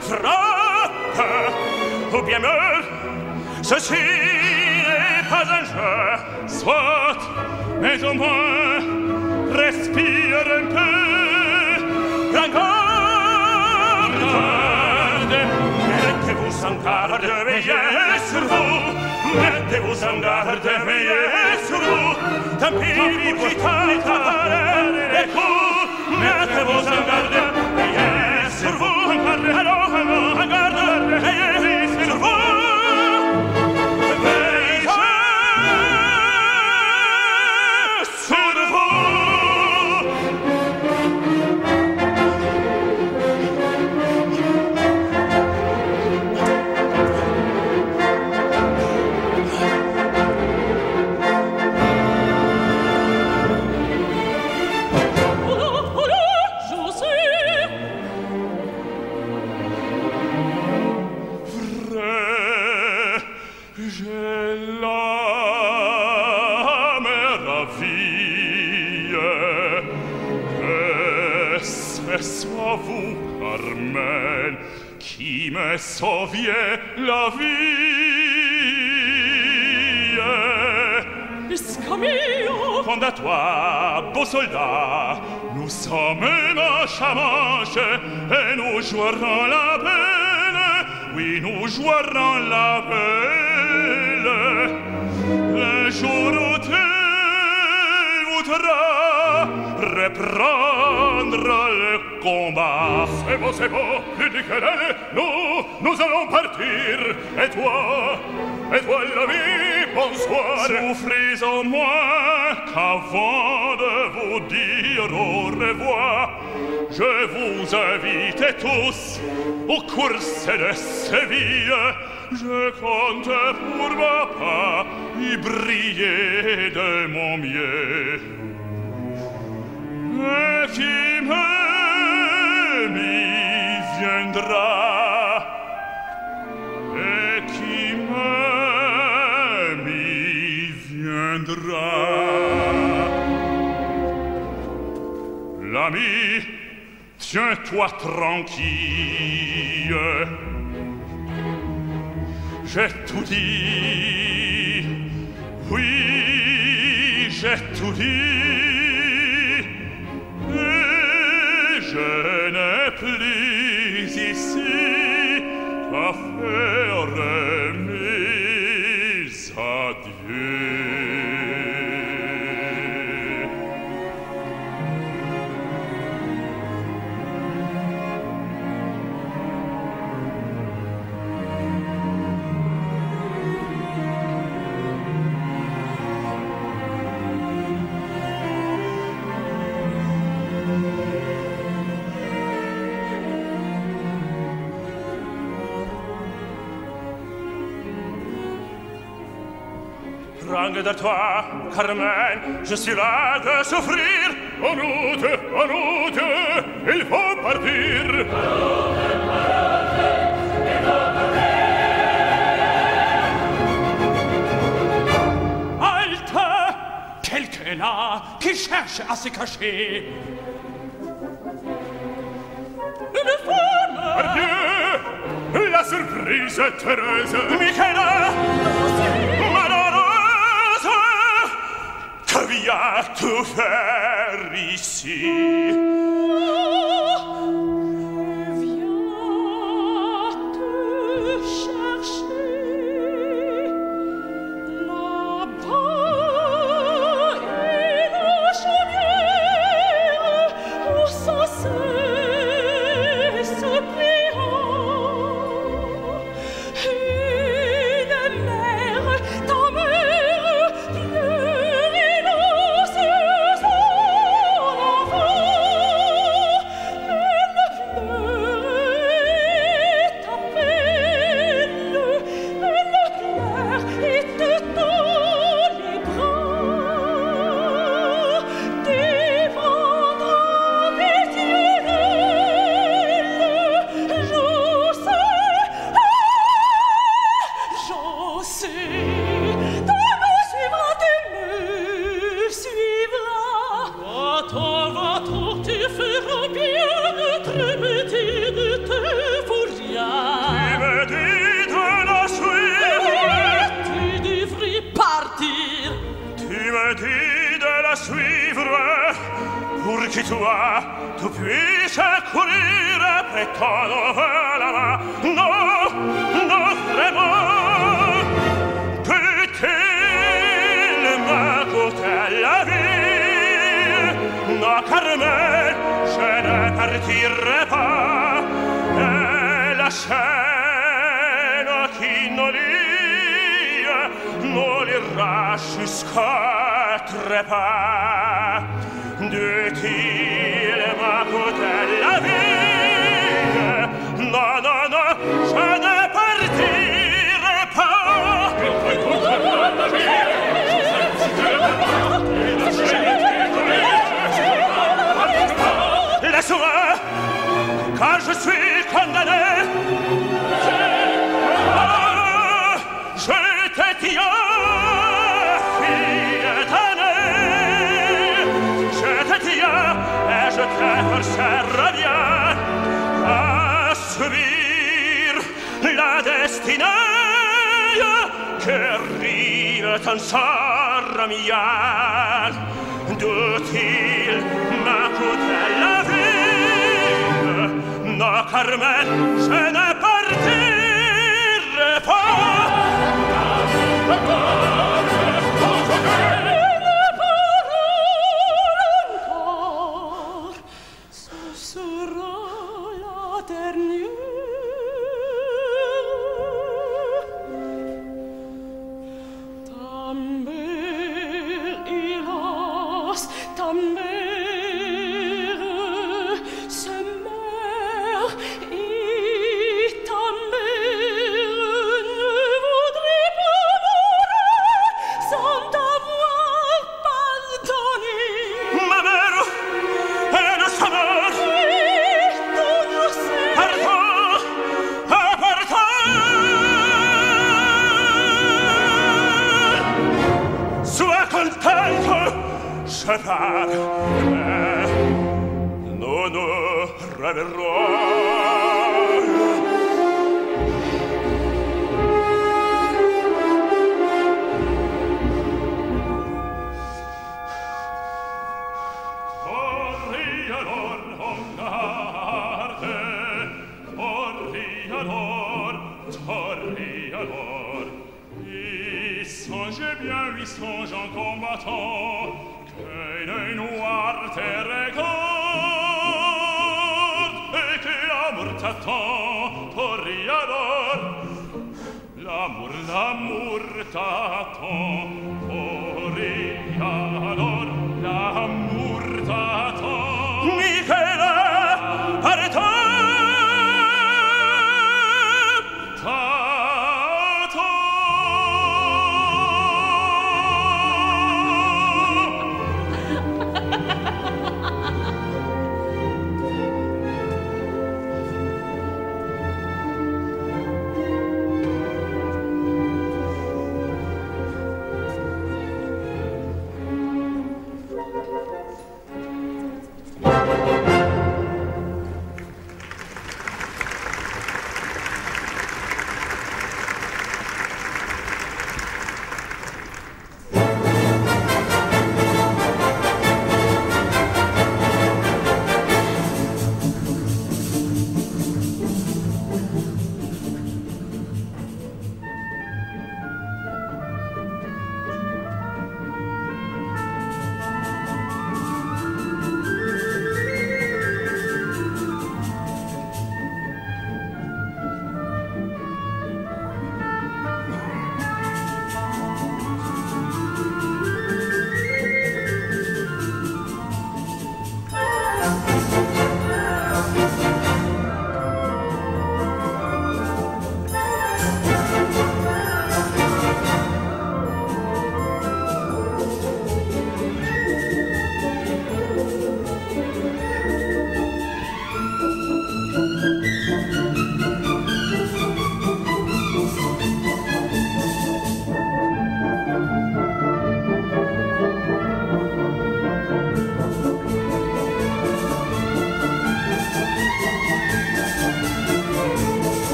Frappe, ou bien me, ceci n'est pas un jeu, soit, mais au moins, respire un peu encore Garde, mettez-vous en garde, veillez sur vous Mettez-vous en garde, veillez sur vous Tant pis pour qui tant les les coups Mettez-vous en garde, veillez sur vous Encore, alors Armel, qui me sauvie la vie. Iscamio! Quant à toi, beau soldat, nous sommes manche à manche et nous jouerons la belle. Oui, nous jouerons la belle. Le jour où tu voudras reprendre le combat. C'est beau, c'est beau, plus du querelle, nous, nous allons partir. Et toi, et toi l'ami, bonsoir. Souffrez au moins qu'avant de vous dire au revoir, je vous invite tous aux courses de Séville. Je compte pour ma part y briller de mon mieux. Et qui me tiens-toi tranquille. J'ai tout dit. Oui, j'ai tout dit je n'ai plus ici ta fête. langue de toi, Carmen, je suis là de souffrir. En route, en route, il faut partir. En route, en route, il faut partir. Halte! Quelqu'un là qui cherche à se cacher. Une femme! Pardieu! La surprise est heureuse. Michaela! via tu ferissi joies, tu puisses courir après ton envol Non, non, vraiment, peut-il me coûter la vie Non, Carmen, je ne partirai pas, et la chaîne qui nous lie, nous liera jusqu'à trépas de tir. soi Car je suis condamné. Je te tiens Je te Et je te forcerai bien À La destinée Che rive tan sarra mia D'utile donna Carmen, ce ne parla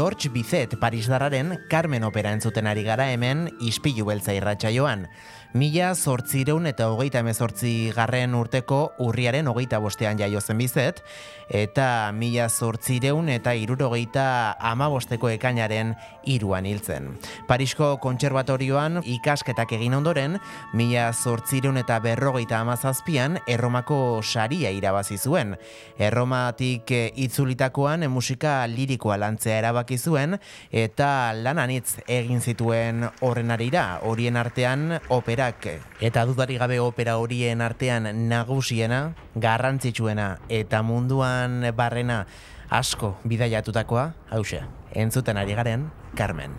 George Bizet Parisdarraren Carmen opera entzuten ari gara hemen ispilu beltza irratsaioan. Mila zortzireun eta hogeita emezortzi garren urteko urriaren hogeita bostean jaio zen bizet, eta mila zortzireun eta irurogeita amabosteko ekainaren iruan hiltzen. Parisko kontserbatorioan ikasketak egin ondoren, mila zortzireun eta berrogeita amazazpian erromako saria irabazi zuen. Erromatik eh, itzulitakoan musika lirikoa lantzea erabaki zuen, eta lananitz egin zituen horren arira, horien artean operak, eta dudari gabe opera horien artean nagusiena, garrantzitsuena, eta munduan barrena asko bidaiatutakoa, hause, entzuten ari garen, Carmen.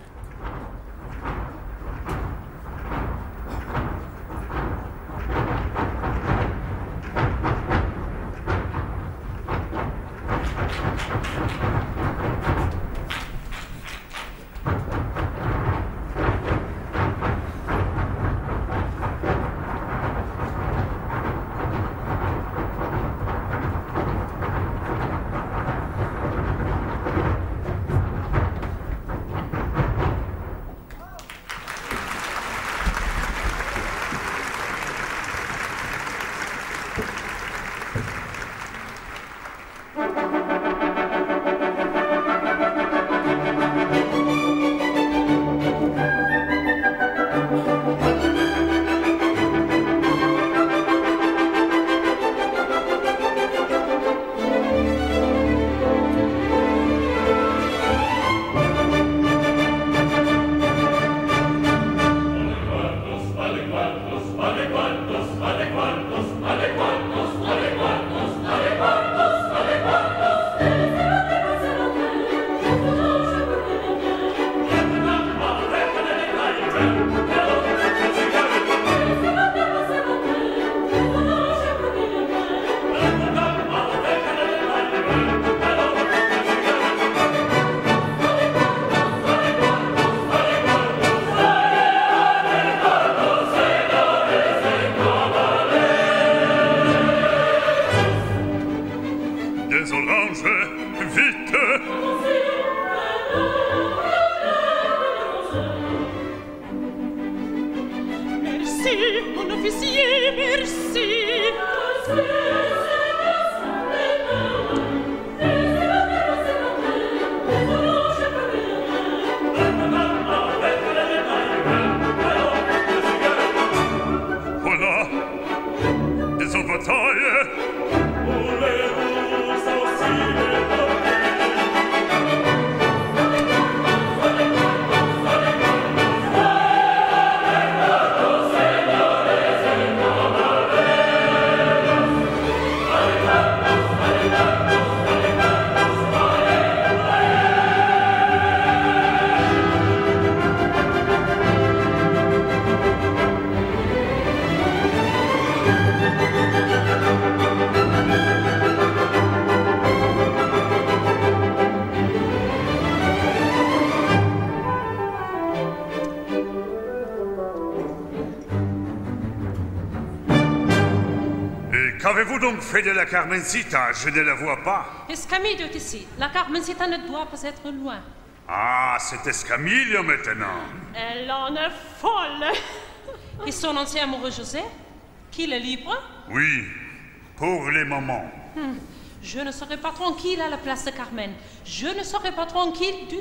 Donc fait de la Carmencita Je ne la vois pas. Escamillo est ici. La Carmencita ne doit pas être loin. Ah, c'est Escamillo maintenant. Elle en est folle. Et son ancien amoureux José Qu'il est libre Oui, pour les moments. Hmm. Je ne serai pas tranquille à la place de Carmen. Je ne serai pas tranquille du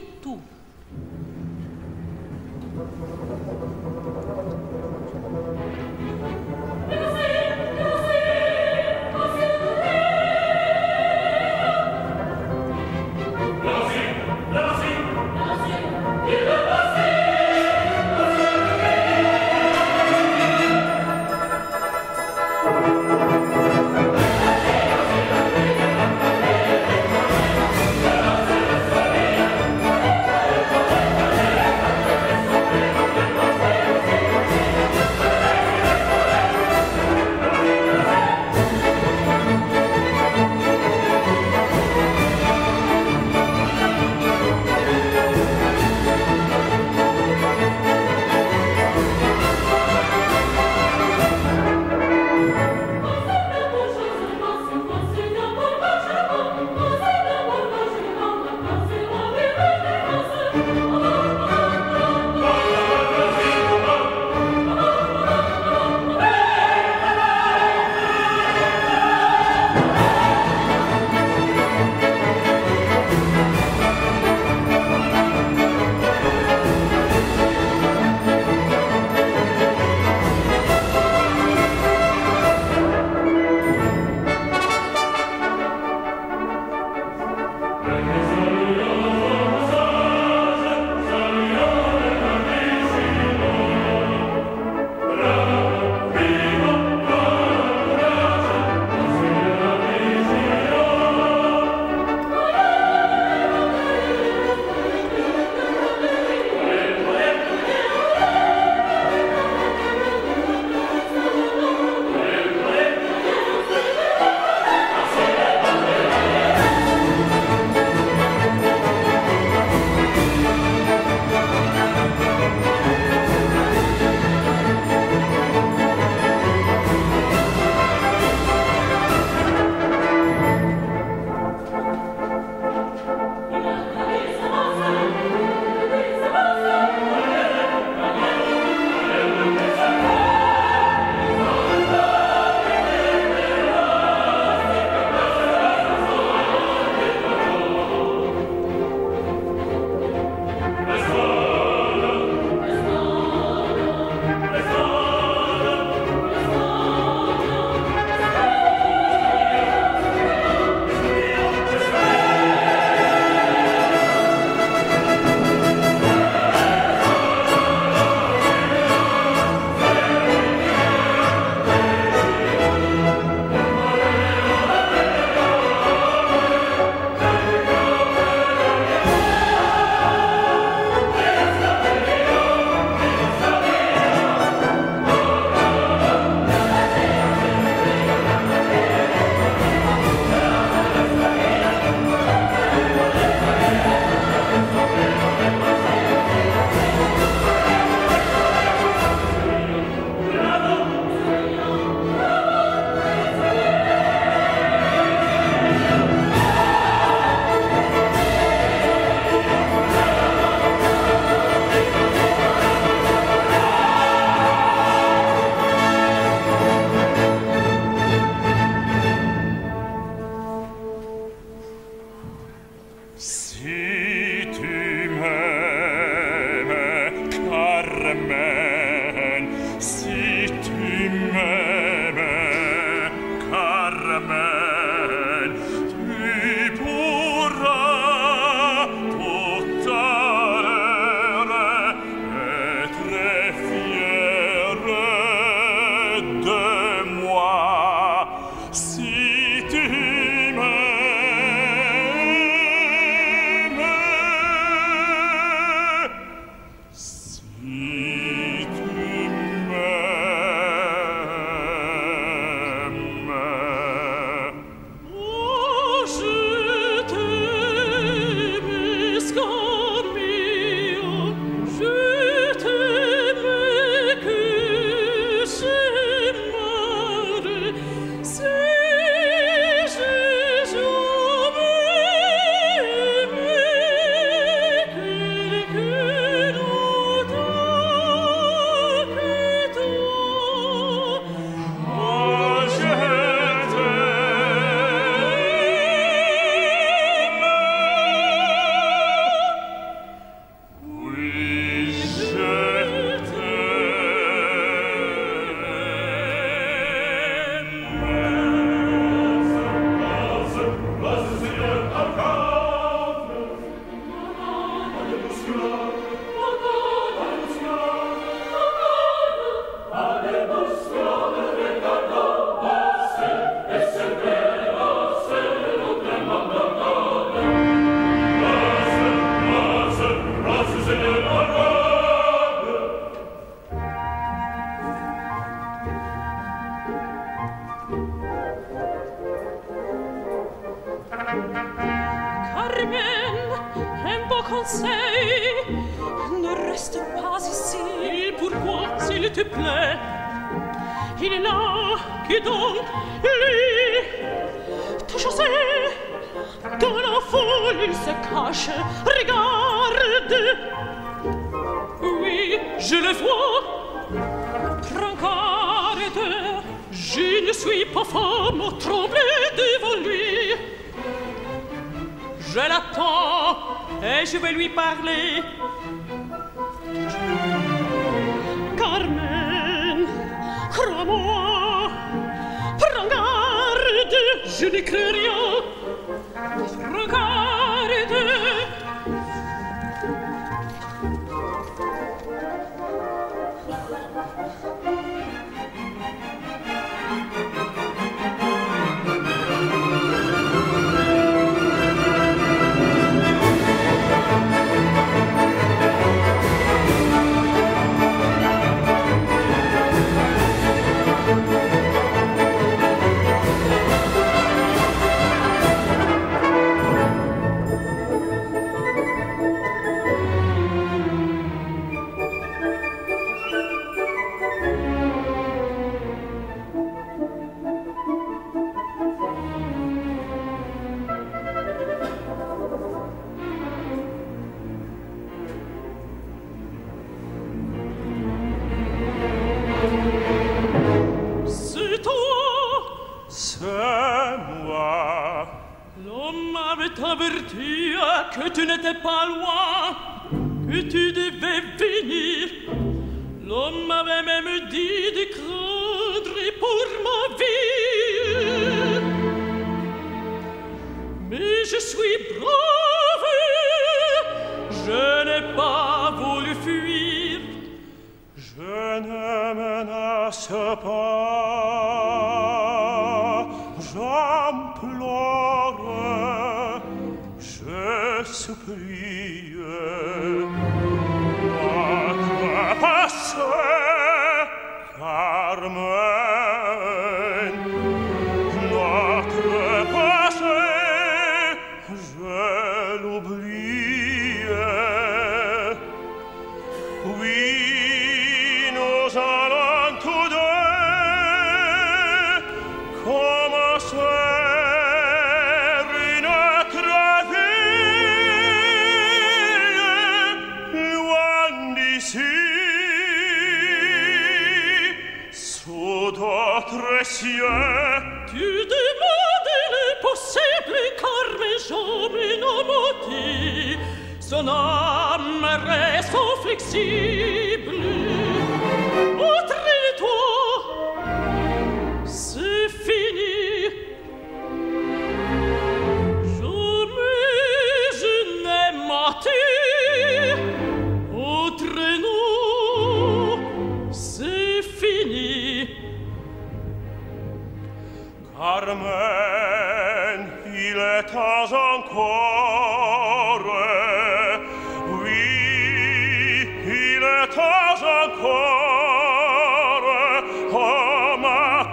reste pas ici. Pourquoi, s'il te plaît Il est là, qui donc Lui Toujours c'est Dans la foule, il se cache. Regarde Oui, je le vois. Prends Je ne suis pas femme tremblée devant lui. Je l'attends et je vais lui parler. je n'y crée rien. Regardez.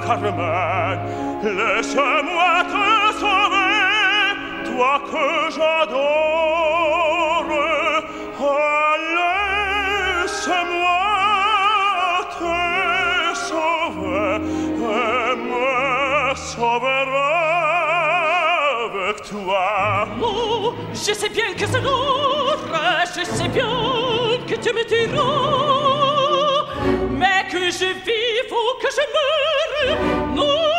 Carmen, laisse-moi te sauver, toi que j'adore. Oh, laisse-moi te sauver, et me sauvera avec toi. Oh, je sais bien que c'est l'autre, je sais bien que tu me diras, mais que je vive ou que je meurs, Ну!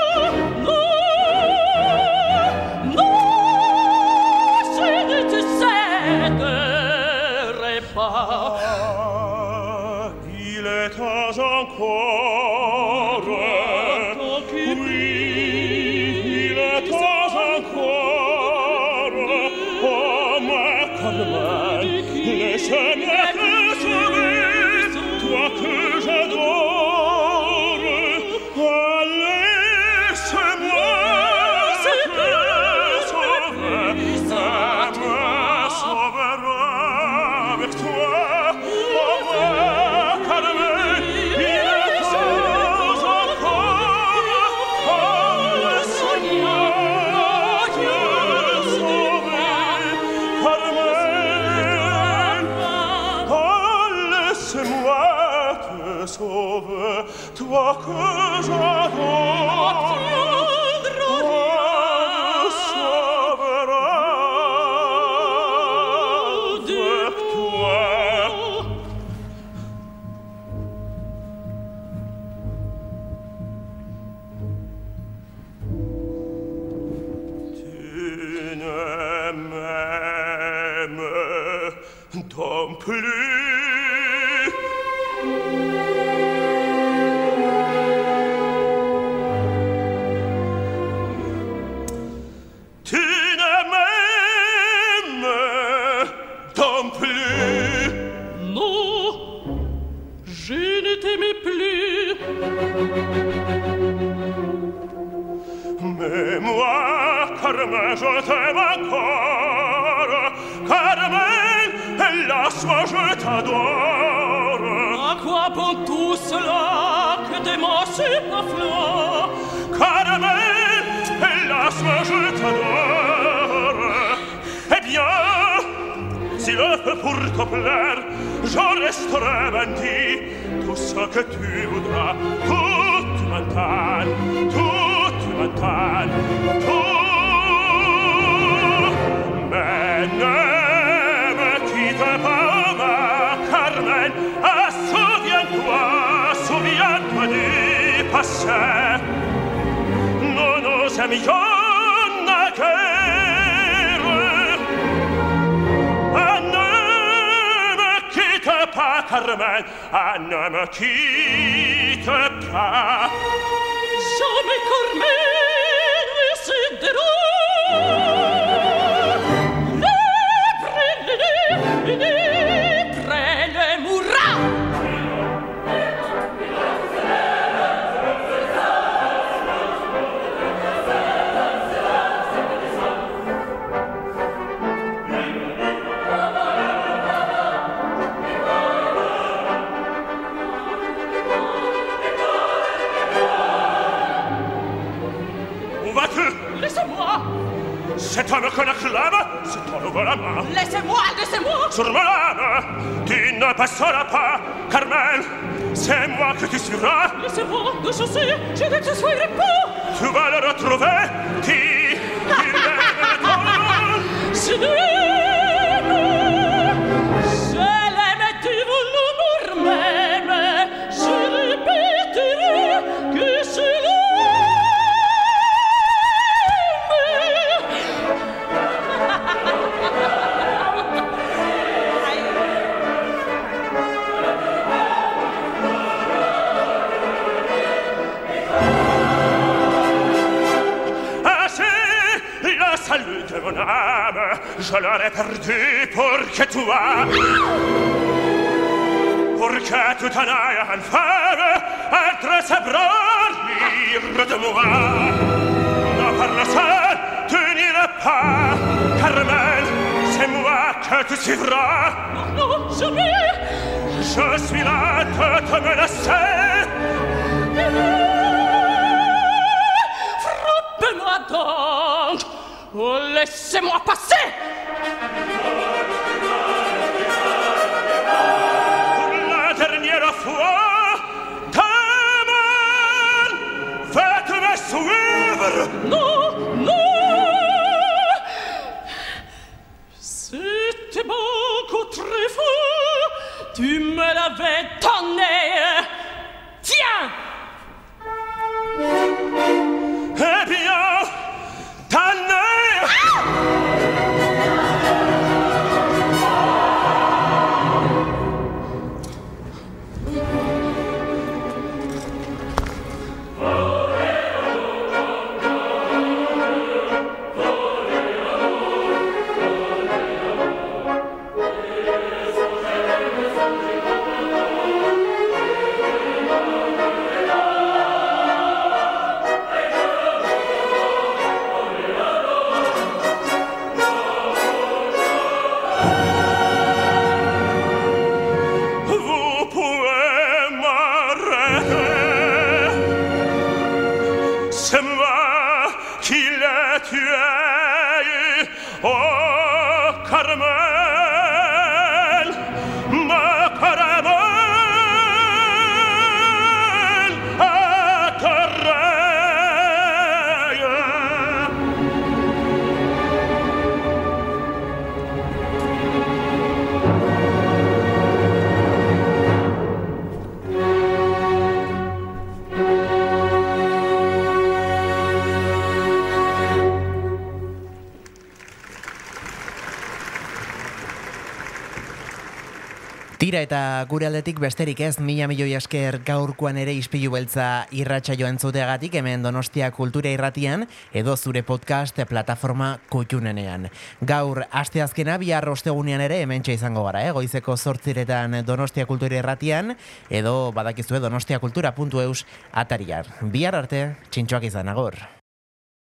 chicca flor caramel hélas moi je t'adore eh bien si le feu pour te plaire je resterai bandit tout ce que tu voudras tout ma tout toute tout mais ne voce non osa mi gionna che anneme chi te pa carmen anneme chi te pa Jamais Carmen Cet homme qu'on acclame Se t'enlève la main laissez-moi, laissez-moi. Sur ma lame Tu ne passeras pas Carmen C'est moi que tu suivras Laissez-moi, de chasser, je ne te soirai pas. Tu vas le retrouver Qui Je l'aime. je l'aurais perdu pour que toi, pour que tu t'en ailles en faire, être e s'ébranlir de moi. Non, par la tu n'iras pas, Carmel, c'est moi que tu suivras. Non, non, jamais. Je suis là, te, te me laisser. Oh, laissez-moi passer. Pour la dernière fois, ta main, faites-me suivre. Non, non. C'était beaucoup très fort. Tu me l'avais Tira eta gure aldetik besterik ez mila milioi esker gaurkoan ere ispilu beltza irratxa joan zuteagatik hemen Donostia Kultura Irratian edo zure podcast plataforma kutxunenean. Gaur asteazkena bihar ostegunean ere hemen izango gara, eh? goizeko zortziretan Donostia Kultura Irratian edo badakizue donostiakultura.eus atariar. Bihar arte, txintxoak izan agor.